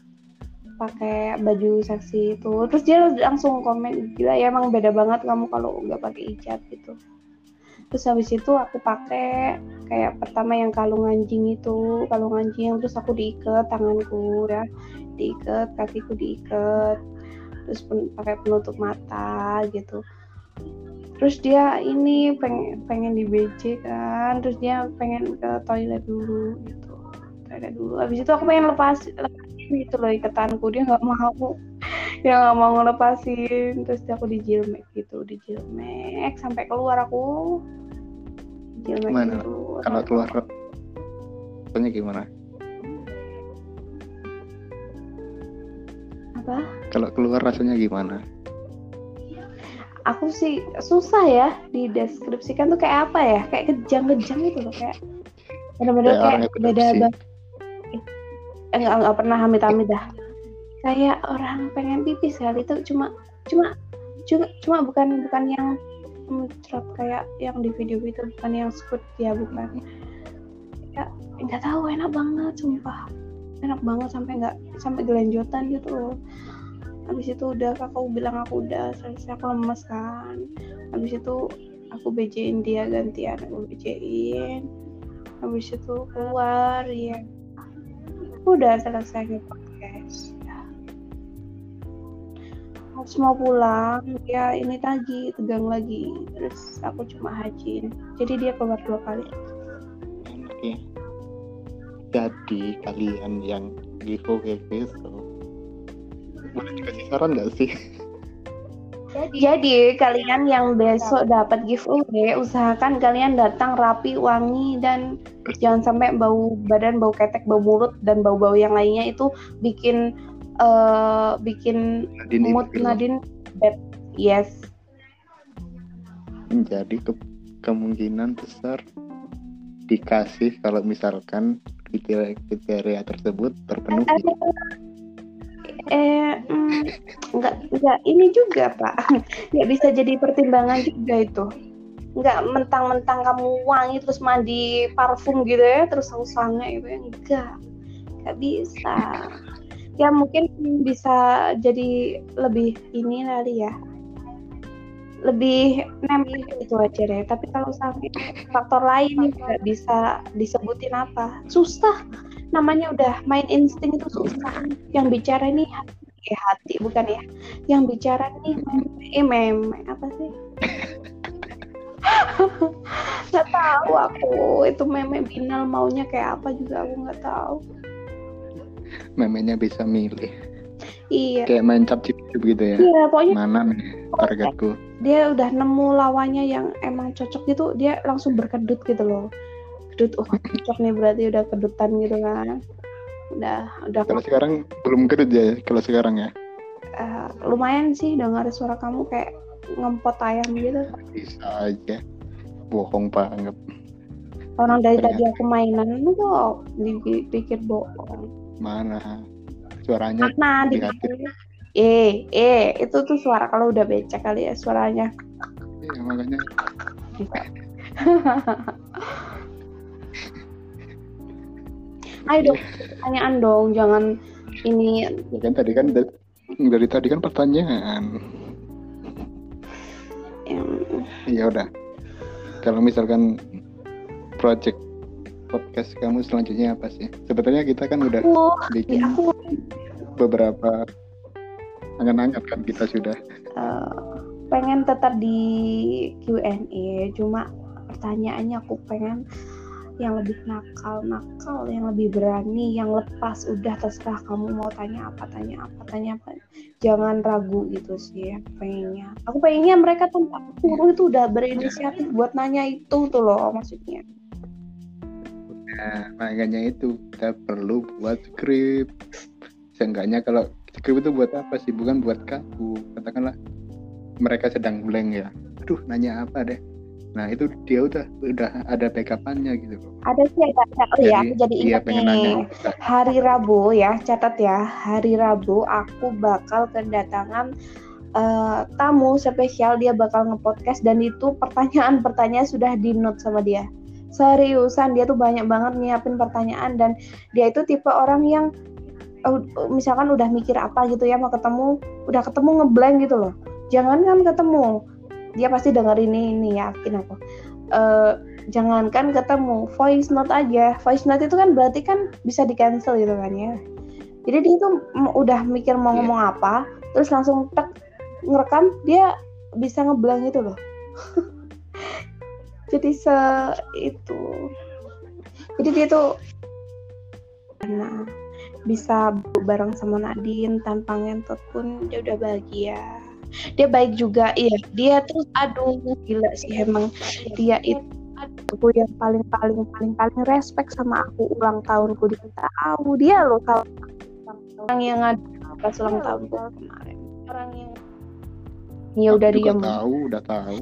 pakai baju seksi itu. Terus dia langsung komen gila ya emang beda banget kamu kalau nggak pakai hijab gitu. Terus habis itu aku pakai kayak pertama yang kalung anjing itu kalung anjing terus aku diikat tanganku ya diikat kakiku diikat terus pen, pakai penutup mata gitu. Terus dia ini pengen pengen di BC kan terus dia pengen ke toilet dulu gitu toilet dulu. Habis itu aku pengen lepas lepasin gitu loh iketanku dia nggak mau. Dia nggak mau ngelepasin. Terus aku dijilmek gitu dijilmek sampai keluar aku.
Jilmek gimana? dulu. kalau keluar rasanya gimana?
Apa?
Kalau keluar rasanya gimana?
Aku sih susah ya dideskripsikan tuh kayak apa ya? Kayak kejang-kejang gitu loh kayak benar-benar kayak, kayak beda banget eh, nggak pernah amit-amit dah. Kayak orang pengen pipis kali itu cuma cuma cuma cuma bukan bukan yang muncrat kayak yang di video itu bukan yang squid ya bukan. Ya nggak tahu enak banget sumpah. Enak banget sampai nggak sampai gelanjutan gitu loh. Habis itu udah kakak bilang aku udah selesai aku lemes kan. Habis itu aku bejain dia gantian aku bejain habis itu keluar ya udah selesai podcast. Ya. harus mau pulang. Ya ini lagi tegang lagi. Terus aku cuma hajin. Jadi dia keluar dua kali.
Oke. Jadi kalian yang giveaway besok boleh dikasih saran nggak sih <laughs>
jadi, jadi kalian yang besok dapat giveaway, usahakan kalian datang rapi, wangi dan jangan sampai bau badan, bau ketek, bau mulut dan bau-bau yang lainnya itu bikin uh, bikin Nadine mood Nadine bad. Yes.
Jadi ke kemungkinan besar dikasih kalau misalkan kriteria tersebut terpenuhi
eh mm, nggak nggak ini juga pak. Nggak bisa jadi pertimbangan juga itu. Nggak mentang-mentang kamu wangi terus mandi parfum gitu ya terus sange itu ya enggak nggak bisa. Ya mungkin bisa jadi lebih ini kali ya. Lebih nempel itu aja deh. Tapi kalau sampai faktor lain nggak bisa disebutin apa susah namanya udah main insting itu susah. Yang bicara ini hati, eh, hati bukan ya. Yang bicara nih eh meme apa sih? <laughs> Nggak tahu aku itu meme binal maunya kayak apa juga aku nggak tahu.
Memenya bisa milih.
Iya.
Kayak main cap cip gitu ya?
Iya pokoknya
mana nih targetku?
dia udah nemu lawannya yang emang cocok gitu dia langsung berkedut gitu loh kedut oh <laughs> cocok nih berarti udah kedutan gitu kan. Udah udah
kalau sekarang belum kedut ya kalau sekarang ya?
Uh, lumayan sih dengar suara kamu kayak ngempot ayam gitu.
Bisa aja. Bohong banget
orang dari Ternyata. tadi aku mainan lu kok dipikir bohong?
Mana? Suaranya
di eh eh itu tuh suara kalau udah becek kali ya suaranya.
Iya makanya <laughs>
ayo dong pertanyaan dong jangan ini.
Ya kan tadi kan dari tadi kan pertanyaan. Ya. Udah. Kalau misalkan project podcast kamu selanjutnya apa sih? Sebetulnya kita kan udah oh, bikin aku... beberapa angan-angan kan kita sudah.
Uh, pengen tetap di Q&A cuma pertanyaannya aku pengen yang lebih nakal nakal yang lebih berani yang lepas udah terserah kamu mau tanya apa tanya apa tanya apa. Jangan ragu gitu sih ya pengennya. Aku pengennya mereka tanpa suruh itu udah berinisiatif buat nanya itu tuh loh maksudnya.
Nah makanya itu kita perlu buat skrip seenggaknya kalau skrip itu buat apa sih? Bukan buat kamu katakanlah mereka sedang blank ya. Aduh nanya apa deh Nah itu dia udah udah ada backupannya gitu
Ada sih ada. Oh ya, aku jadi ingat nih. Nanya. Hari Rabu ya, catat ya. Hari Rabu aku bakal kedatangan uh, tamu spesial dia bakal ngepodcast dan itu pertanyaan-pertanyaan sudah di note sama dia. Seriusan dia tuh banyak banget nyiapin pertanyaan dan dia itu tipe orang yang uh, misalkan udah mikir apa gitu ya mau ketemu, udah ketemu ngeblank gitu loh. Jangan kan ketemu, dia pasti denger ini ini yakin aku. Uh, jangankan ketemu voice note aja. Voice note itu kan berarti kan bisa di cancel gitu kan ya. Jadi dia tuh udah mikir mau yeah. ngomong apa terus langsung tek ngerekam dia bisa ngeblang itu loh. <laughs> Jadi se itu. Jadi dia tuh karena bisa bareng sama Nadine tanpa ngentot pun dia udah bahagia dia baik juga iya. Dia terus aduh gila sih emang dia itu aku yang paling paling paling paling respect sama aku ulang tahunku dia tahu dia loh kalau orang yang ada pas ulang tahunku kemarin. Orang yang ya udah
dia
tahu
udah tahu.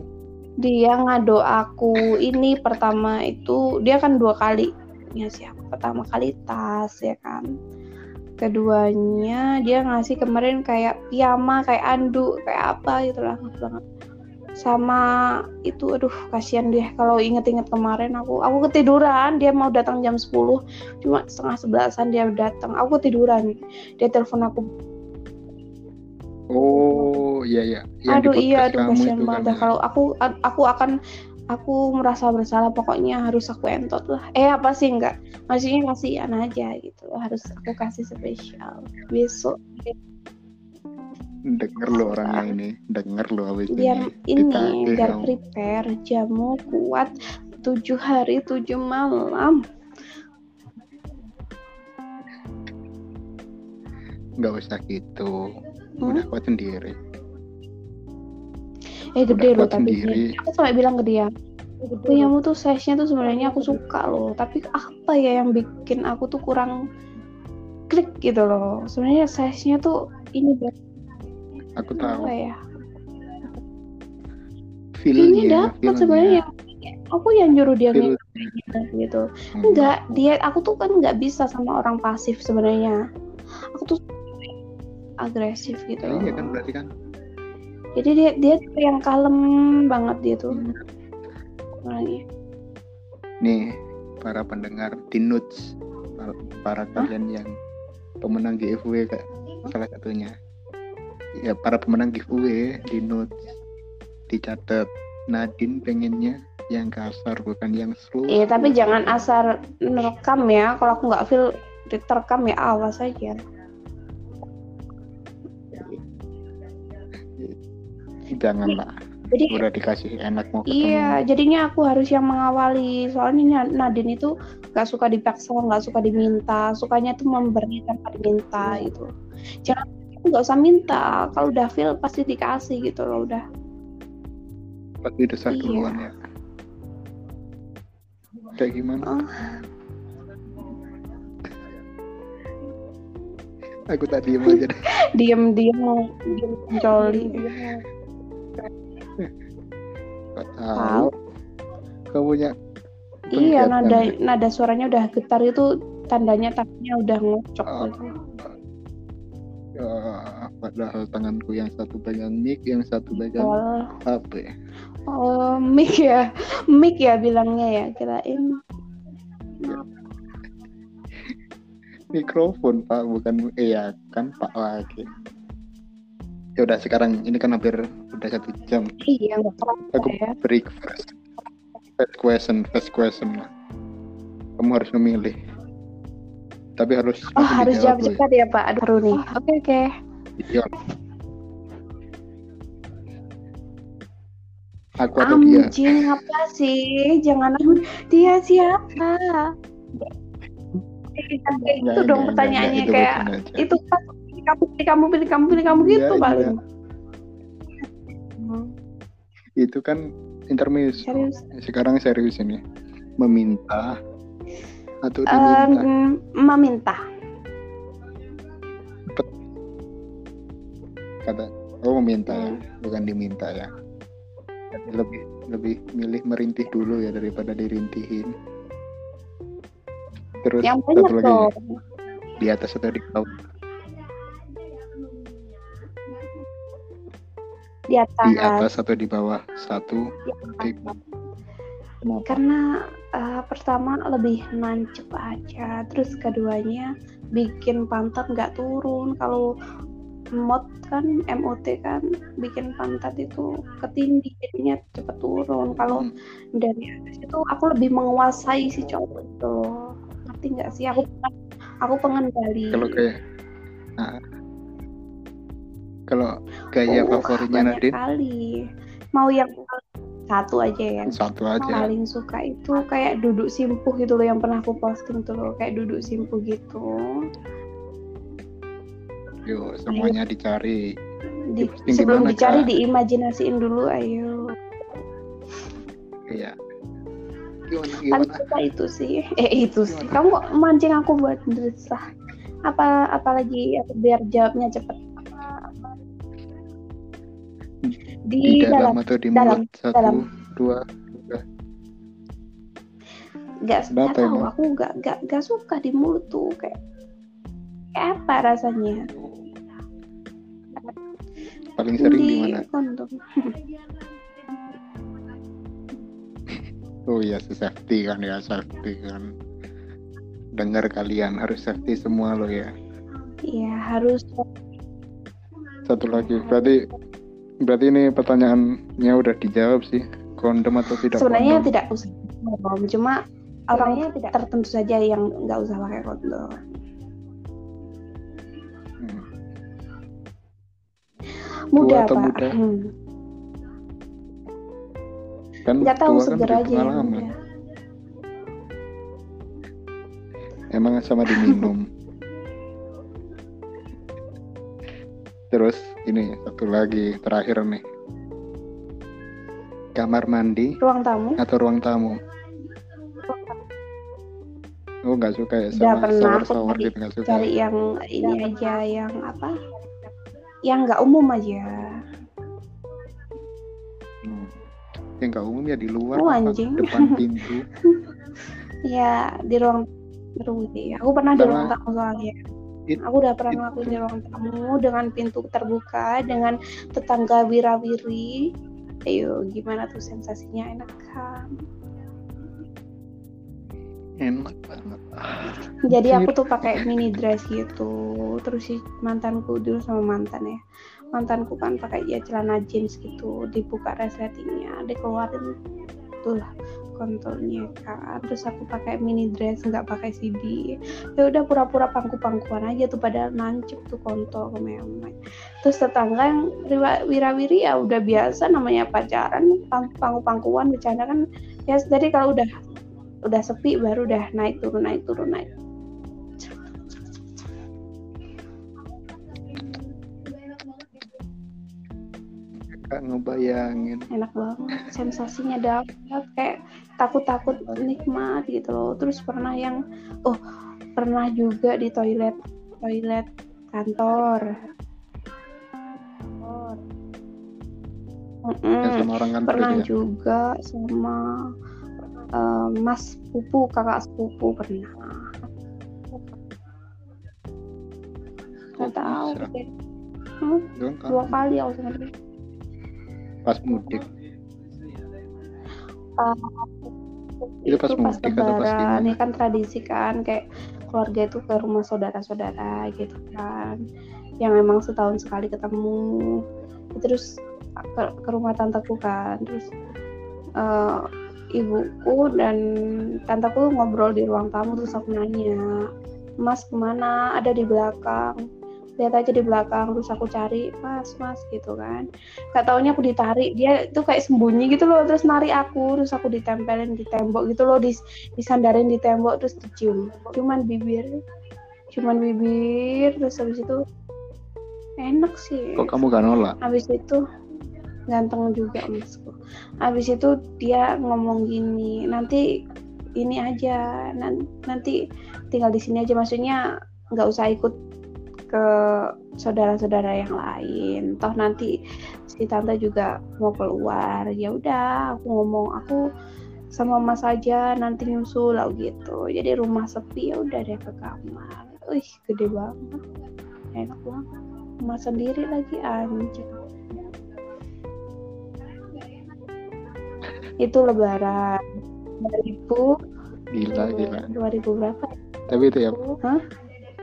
Dia ngado aku. Ini pertama itu dia kan dua kali. Ngasih aku pertama kali tas ya kan keduanya dia ngasih kemarin kayak piyama kayak anduk kayak apa gitu lah banget. Sama itu aduh kasihan deh kalau inget-inget kemarin aku. Aku ketiduran dia mau datang jam 10 cuma setengah sebelasan dia datang. Aku ketiduran dia telepon aku.
Oh iya iya.
Yang aduh iya aduh kasihan banget kan, ya. kalau aku aku akan aku merasa bersalah pokoknya harus aku entot lah. Eh apa sih enggak. Maksudnya kasihan aja gitu. Harus aku kasih spesial. Besok.
Denger lo orangnya ini. Denger lo abis
biar ini, ini biar prepare jamu kuat tujuh hari tujuh malam.
Nggak usah gitu. Hmm? udah kuat sendiri
eh gede loh tapi aku sampai bilang ke dia punyamu tuh size-nya tuh sebenarnya aku suka loh tapi apa ya yang bikin aku tuh kurang klik gitu loh? Sebenarnya size-nya tuh ini
aku tahu. apa
ya ini dapat sebenarnya aku yang nyuruh dia gitu. Hmm. enggak dia aku tuh kan nggak bisa sama orang pasif sebenarnya. Aku tuh agresif gitu
iya kan berarti kan
jadi dia dia tuh yang kalem banget dia tuh. Hmm. orangnya
nih para pendengar di notes para kalian yang pemenang giveaway kak. Salah satunya. Ya para pemenang giveaway di notes dicatat. Nadine pengennya yang kasar bukan yang slow
iya tapi jangan asal nerekam ya. Kalau aku nggak feel diterekam ya awas aja
janganlah jadi udah dikasih enak mau
ketemu. iya jadinya aku harus yang mengawali. Soalnya Nadine itu nggak suka dipaksa nggak suka diminta. Sukanya tuh memberi tanpa diminta gitu. Jangan nggak usah minta. Kalau udah feel pasti dikasih gitu loh udah.
Pasti desak iya. duluan ya. Kayak gimana? Oh. aku tak diem aja deh. <laughs>
Diem diem diem
tahu. Kamu punya
Iya, nada nada suaranya udah getar itu tandanya tangannya udah ngocok uh, gitu.
Uh, padahal tanganku yang satu pegang mic, yang satu pegang oh. HP.
Oh, mic ya. Mic ya bilangnya ya, kirain. Ya.
Mikrofon, Pak, bukan iya kan Pak lagi ya udah sekarang ini kan hampir udah satu jam.
Iya nggak
aku ya. break first. First question first question. Lah kamu harus memilih. Tapi harus
oh harus jawab cepat ya pak. Aduh nih. Oke oke. Okay.
iya. Aku atau dia.
Anjing apa sih? Jangan dia siapa? Itu dong pertanyaannya kayak itu kan kamu pilih kamu pilih kamu pilih kamu iya, gitu ya, paling iya.
itu kan intermis serius. sekarang serius ini. Meminta atau diminta? um,
meminta
kata oh meminta ya, hmm. ya bukan diminta ya. Lebih lebih milih merintih dulu ya daripada dirintihin. Terus
yang satu lagi.
di atas atau di bawah
di atas.
Di atas atau di bawah? Satu
di karena uh, pertama lebih nancep aja terus keduanya bikin pantat nggak turun. Kalau mod kan MOT kan bikin pantat itu ketindih jadinya cepet turun. Kalau hmm. dari atas itu aku lebih menguasai si cowok itu. Ngerti nggak sih? Aku aku pengendali
kalau kayak nah, kalau gaya
Oh,
favoritnya Nadine
kali. Mau yang satu aja ya.
satu
Yang
aja
paling suka itu kayak duduk simpuh gitu loh yang pernah aku posting tuh loh kayak duduk simpuh gitu.
yuk semuanya dicari
Di,
di
sebelum dicari
Kak?
diimajinasiin dulu ayo.
iya gimana
Paling
gimana
suka itu sih. Eh itu sih. Kamu mancing aku buat desah. Apa apalagi aku biar jawabnya cepet.
Di
Di,
dalam,
dalam
atau di
dalam,
mulut satu
dalam.
dua tiga.
Nggak tahu
emang?
aku nggak nggak nggak suka di mulut tuh kayak kayak apa rasanya?
Paling sering di
di
mana?
kondom. <laughs>
Oh iya safety kan ya safety kan. Dengar kalian harus safety semua lo ya.
Ya harus.
Satu lagi berarti berarti ini pertanyaannya udah dijawab sih kondom atau tidak
sebenarnya
kondom?
tidak usah kondom cuma orang tidak. tertentu saja yang nggak usah pakai kondom.
Hmm.
muda
atau
pak.
muda?
Hmm.
kan
nggak tahu
tua kan
seger aja ya
emang sama diminum <laughs> terus ini satu lagi terakhir nih. Kamar mandi.
Ruang tamu.
Atau ruang tamu? Oh nggak suka ya
Udah
sama
pernah,
shower shower
cari-
gitu nggak suka.
cari yang ini aja yang apa? Yang nggak umum aja.
Hmm. yang nggak umum ya di luar
Oh, anjing.
depan <laughs> pintu.
Ya di ruang ruang ya aku pernah di ruang tamu soalnya
It-
aku udah pernah ngelakuin di ruang tamu dengan pintu terbuka dengan tetangga wirawiri. Ayo gimana tuh sensasinya? Enak kan?
Enak banget.
Jadi aku tuh pakai mini dress gitu. Terus si mantanku dulu sama mantan ya. Mantanku kan pakai ya celana jeans gitu. Dibuka resletingnya dikeluarin tuh lah kontolnya kan terus aku pakai mini dress nggak pakai CD ya udah pura-pura pangku-pangkuan aja tuh padahal nancep tuh kontol ke memek terus tetangga yang wirawiri ya udah biasa namanya pacaran pang- pangku-pangkuan bercanda kan ya jadi kalau udah udah sepi baru udah naik turun naik turun naik.
Ngebayangin.
Enak banget sensasinya dapat kayak takut-takut nikmat gitu loh terus pernah yang oh pernah juga di toilet toilet kantor Mm-mm.
yang sama orang kantor
pernah
itu ya
juga sama eh, mas sepupu kakak sepupu pernah nggak tahu
bisa?
deh. Hmm,
kan?
dua kali aku sama dia
pas mudik
Pas-
Itu pas pas
lebaran. ini kan tradisi kan kayak keluarga itu ke rumah saudara-saudara gitu kan. Yang emang setahun sekali ketemu. Terus ke, ke rumah tanteku kan. Terus eh, ibuku dan tanteku ngobrol di ruang tamu terus aku nanya mas ke mana? Ada di belakang lihat aja di belakang terus aku cari mas mas gitu kan. Gak taunya aku ditarik dia itu kayak sembunyi gitu loh terus narik aku terus aku ditempelin di tembok gitu loh dis disandarin di tembok terus dicium. Cuman bibir cuman bibir terus habis itu enak sih.
Kok kamu gak nolak?
Habis itu ganteng juga masku habis itu dia ngomong gini nanti ini aja nan- nanti tinggal di sini aja. Maksudnya nggak usah ikut ke saudara-saudara yang lain. Toh nanti si tante juga mau keluar. Ya udah aku ngomong aku sama mas aja nanti nyusul lah gitu. Jadi rumah sepi ya udah deh ke kamar. Wih gede banget. Enak banget. Rumah sendiri lagi anjir itu lebaran. 2000
gila gila.
2000 berapa
tapi itu ya
Hah?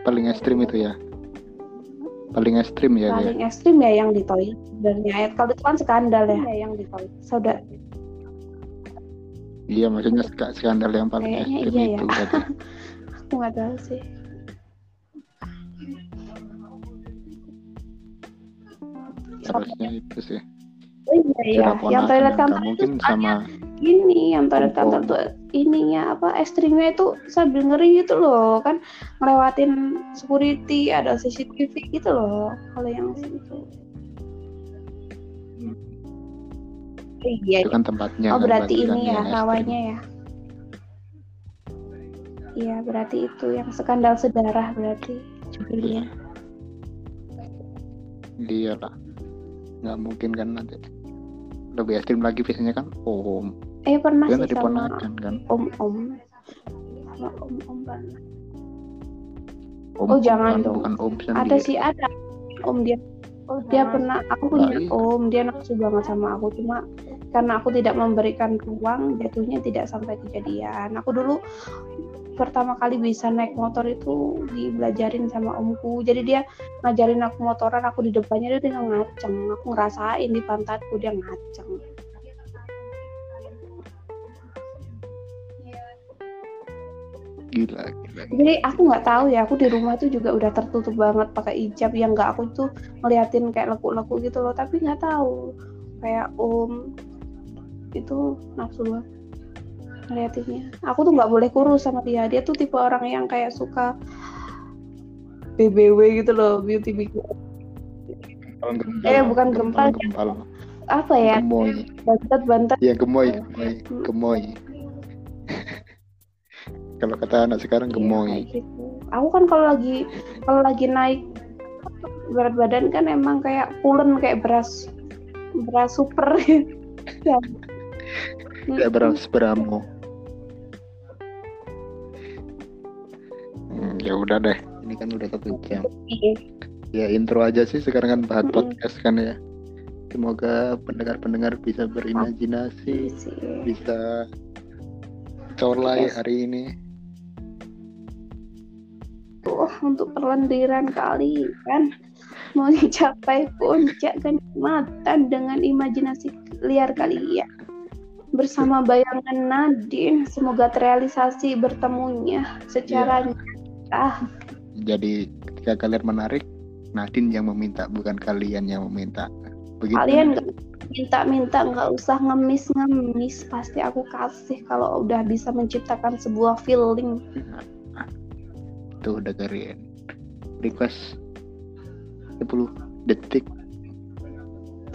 paling ekstrim itu ya paling ekstrim ya
paling ekstrim ya yang di toilet sebenarnya. Ya kalau itu kan skandal ya. Yang di toilet. Saudara.
Iya maksudnya sk- skandal yang paling
Kayaknya
ekstrim
iya
itu
ya. <laughs> aku nggak tahu sih.
Harusnya itu sih.
Oh iya iya, yang toilet kantor
mungkin sama
ini yang toilet kantor tuh ininya apa ekstrimnya itu sambil ngeri gitu loh kan. Ngelewatin security ada CCTV gitu loh kalau yang itu hmm. iya
itu kan tempatnya
oh kan, berarti ini ya rawanya ya. Iya berarti itu yang skandal sedarah berarti judulnya.
Iya. Lah. Nggak mungkin kan nanti. Lebih ekstrim lagi biasanya kan om
eh pernah kan
sih
sama
kan?
om om sama om om pernah om, oh jangan dong. bukan om sendiri. ada sih ada. Om dia oh, dia pernah aku punya iya. om dia nafsu banget sama aku. Cuma karena aku tidak memberikan ruang jatuhnya tidak sampai kejadian. Aku dulu pertama kali bisa naik motor itu dibelajarin sama omku. Jadi dia ngajarin aku motoran aku di depannya dia tinggal ngaceng. Aku ngerasain di pantatku dia ngaceng
gila, gila.
Jadi aku nggak tahu ya, aku di rumah tuh juga udah tertutup banget pakai hijab. Yang nggak aku tuh ngeliatin kayak leku-leku gitu loh, tapi nggak tahu. Kayak om itu nafsu banget ngeliatinnya. Aku tuh nggak boleh kurus sama dia. Dia tuh tipe orang yang kayak suka BBW gitu loh beauty beauty eh bukan gempal, gempal. apa ya?
Gemoy.
Bantet bantet
ya gemoy gemoy hmm. gemoy kalau kata anak sekarang iya, gemoy
gitu. aku kan kalau lagi kalau lagi naik berat badan kan emang kayak pulen kayak beras beras super
ya. <laughs> kayak beras beramo Hmm, ya udah deh, ini kan udah satu jam. Ya intro aja sih sekarang kan bahas podcast kan ya. Semoga pendengar-pendengar bisa berimajinasi, iya bisa colai hari ini.
Untuk perlendiran kali kan? Mau dicapai puncak kenikmatan dengan imajinasi liar kali ya. Bersama bayangan Nadine semoga terrealisasi bertemunya secara yeah
ah jadi ketika kalian menarik Nadine yang meminta bukan kalian yang meminta.
Begitu. Kalian minta-minta nggak usah ngemis-ngemis pasti aku kasih kalau udah bisa menciptakan sebuah feeling
tuh dengerin request 10 detik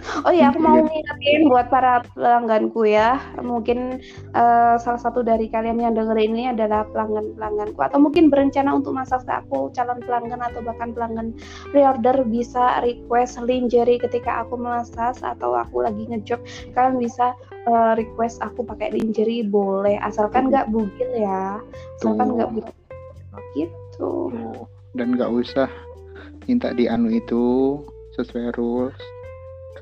Oh iya, aku mau ngingetin buat para pelangganku ya. Mungkin uh, salah satu dari kalian yang denger ini adalah pelanggan-pelangganku atau mungkin berencana untuk masak ke aku calon pelanggan atau bahkan pelanggan reorder bisa request lingerie ketika aku melasas atau aku lagi ngejob. Kalian bisa uh, request aku pakai lingerie boleh asalkan nggak bugil ya. Asalkan nggak bugil. Gitu.
Dan nggak usah minta di anu itu sesuai rules.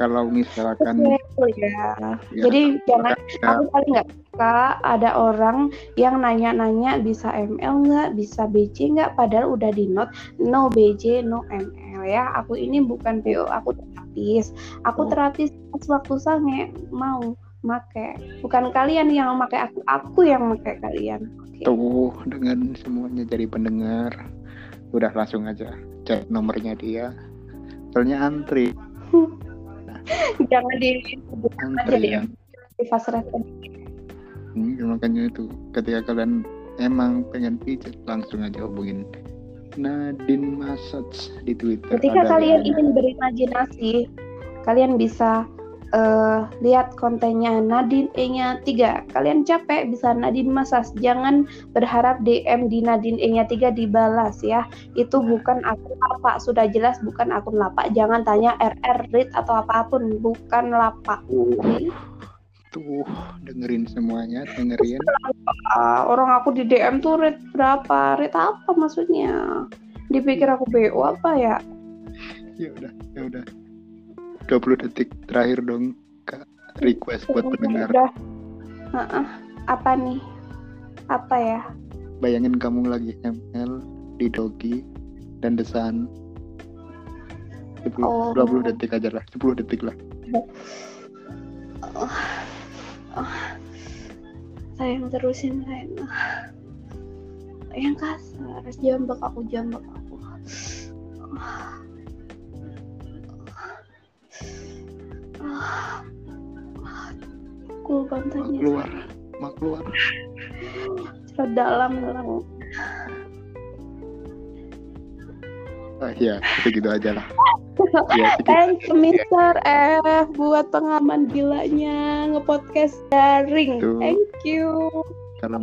Kalau misalkan
ya. ya. jadi jangan aku paling nggak suka ada orang yang nanya-nanya bisa ML nggak? Bisa BC nggak? Padahal udah di note no BC no ML ya aku ini bukan PO aku terapis aku oh. terapis waktu sange mau make. Bukan kalian yang make aku aku yang make kalian.
Okay. tuh dengan semuanya jadi pendengar. Udah langsung aja cek nomornya dia. Soalnya antri. <laughs>
Jangan di aja ya. di fast
respon hmm, makanya itu ketika kalian emang pengen pijat langsung aja hubungin Nadine Massage di Twitter.
Ketika kalian ya. ingin berimajinasi, kalian bisa uh, lihat kontennya Nadine E-nya 3. Kalian capek bisa Nadine Masas. Jangan berharap DM di Nadine E-nya 3 dibalas ya. Itu bukan akun lapak. Sudah jelas bukan akun lapak. Jangan tanya RR read atau apa pun. Bukan lapak.
Tuh, dengerin semuanya, dengerin.
Orang aku di DM tuh rate berapa? Rate apa maksudnya? Dipikir aku BO apa ya?
Ya udah, ya udah. 20 detik terakhir dong Kak request buat pendengar. Udah.
Uh -uh. Apa nih? Apa ya?
Bayangin kamu lagi ML di Dogi dan desan 10, oh. 20 detik aja lah, 10 detik lah.
Oh. Oh. Sayang terusin sayang. Yang kasar, jambak aku, jambak aku. Oh. Cool
bangetnya. Keluar, mak keluar.
Cerot dalam dalam.
Ah, ya, itu gitu aja lah. ya, gitu.
Thanks Mister ya. F buat pengalaman gilanya ngepodcast daring. Thank you.
Salam.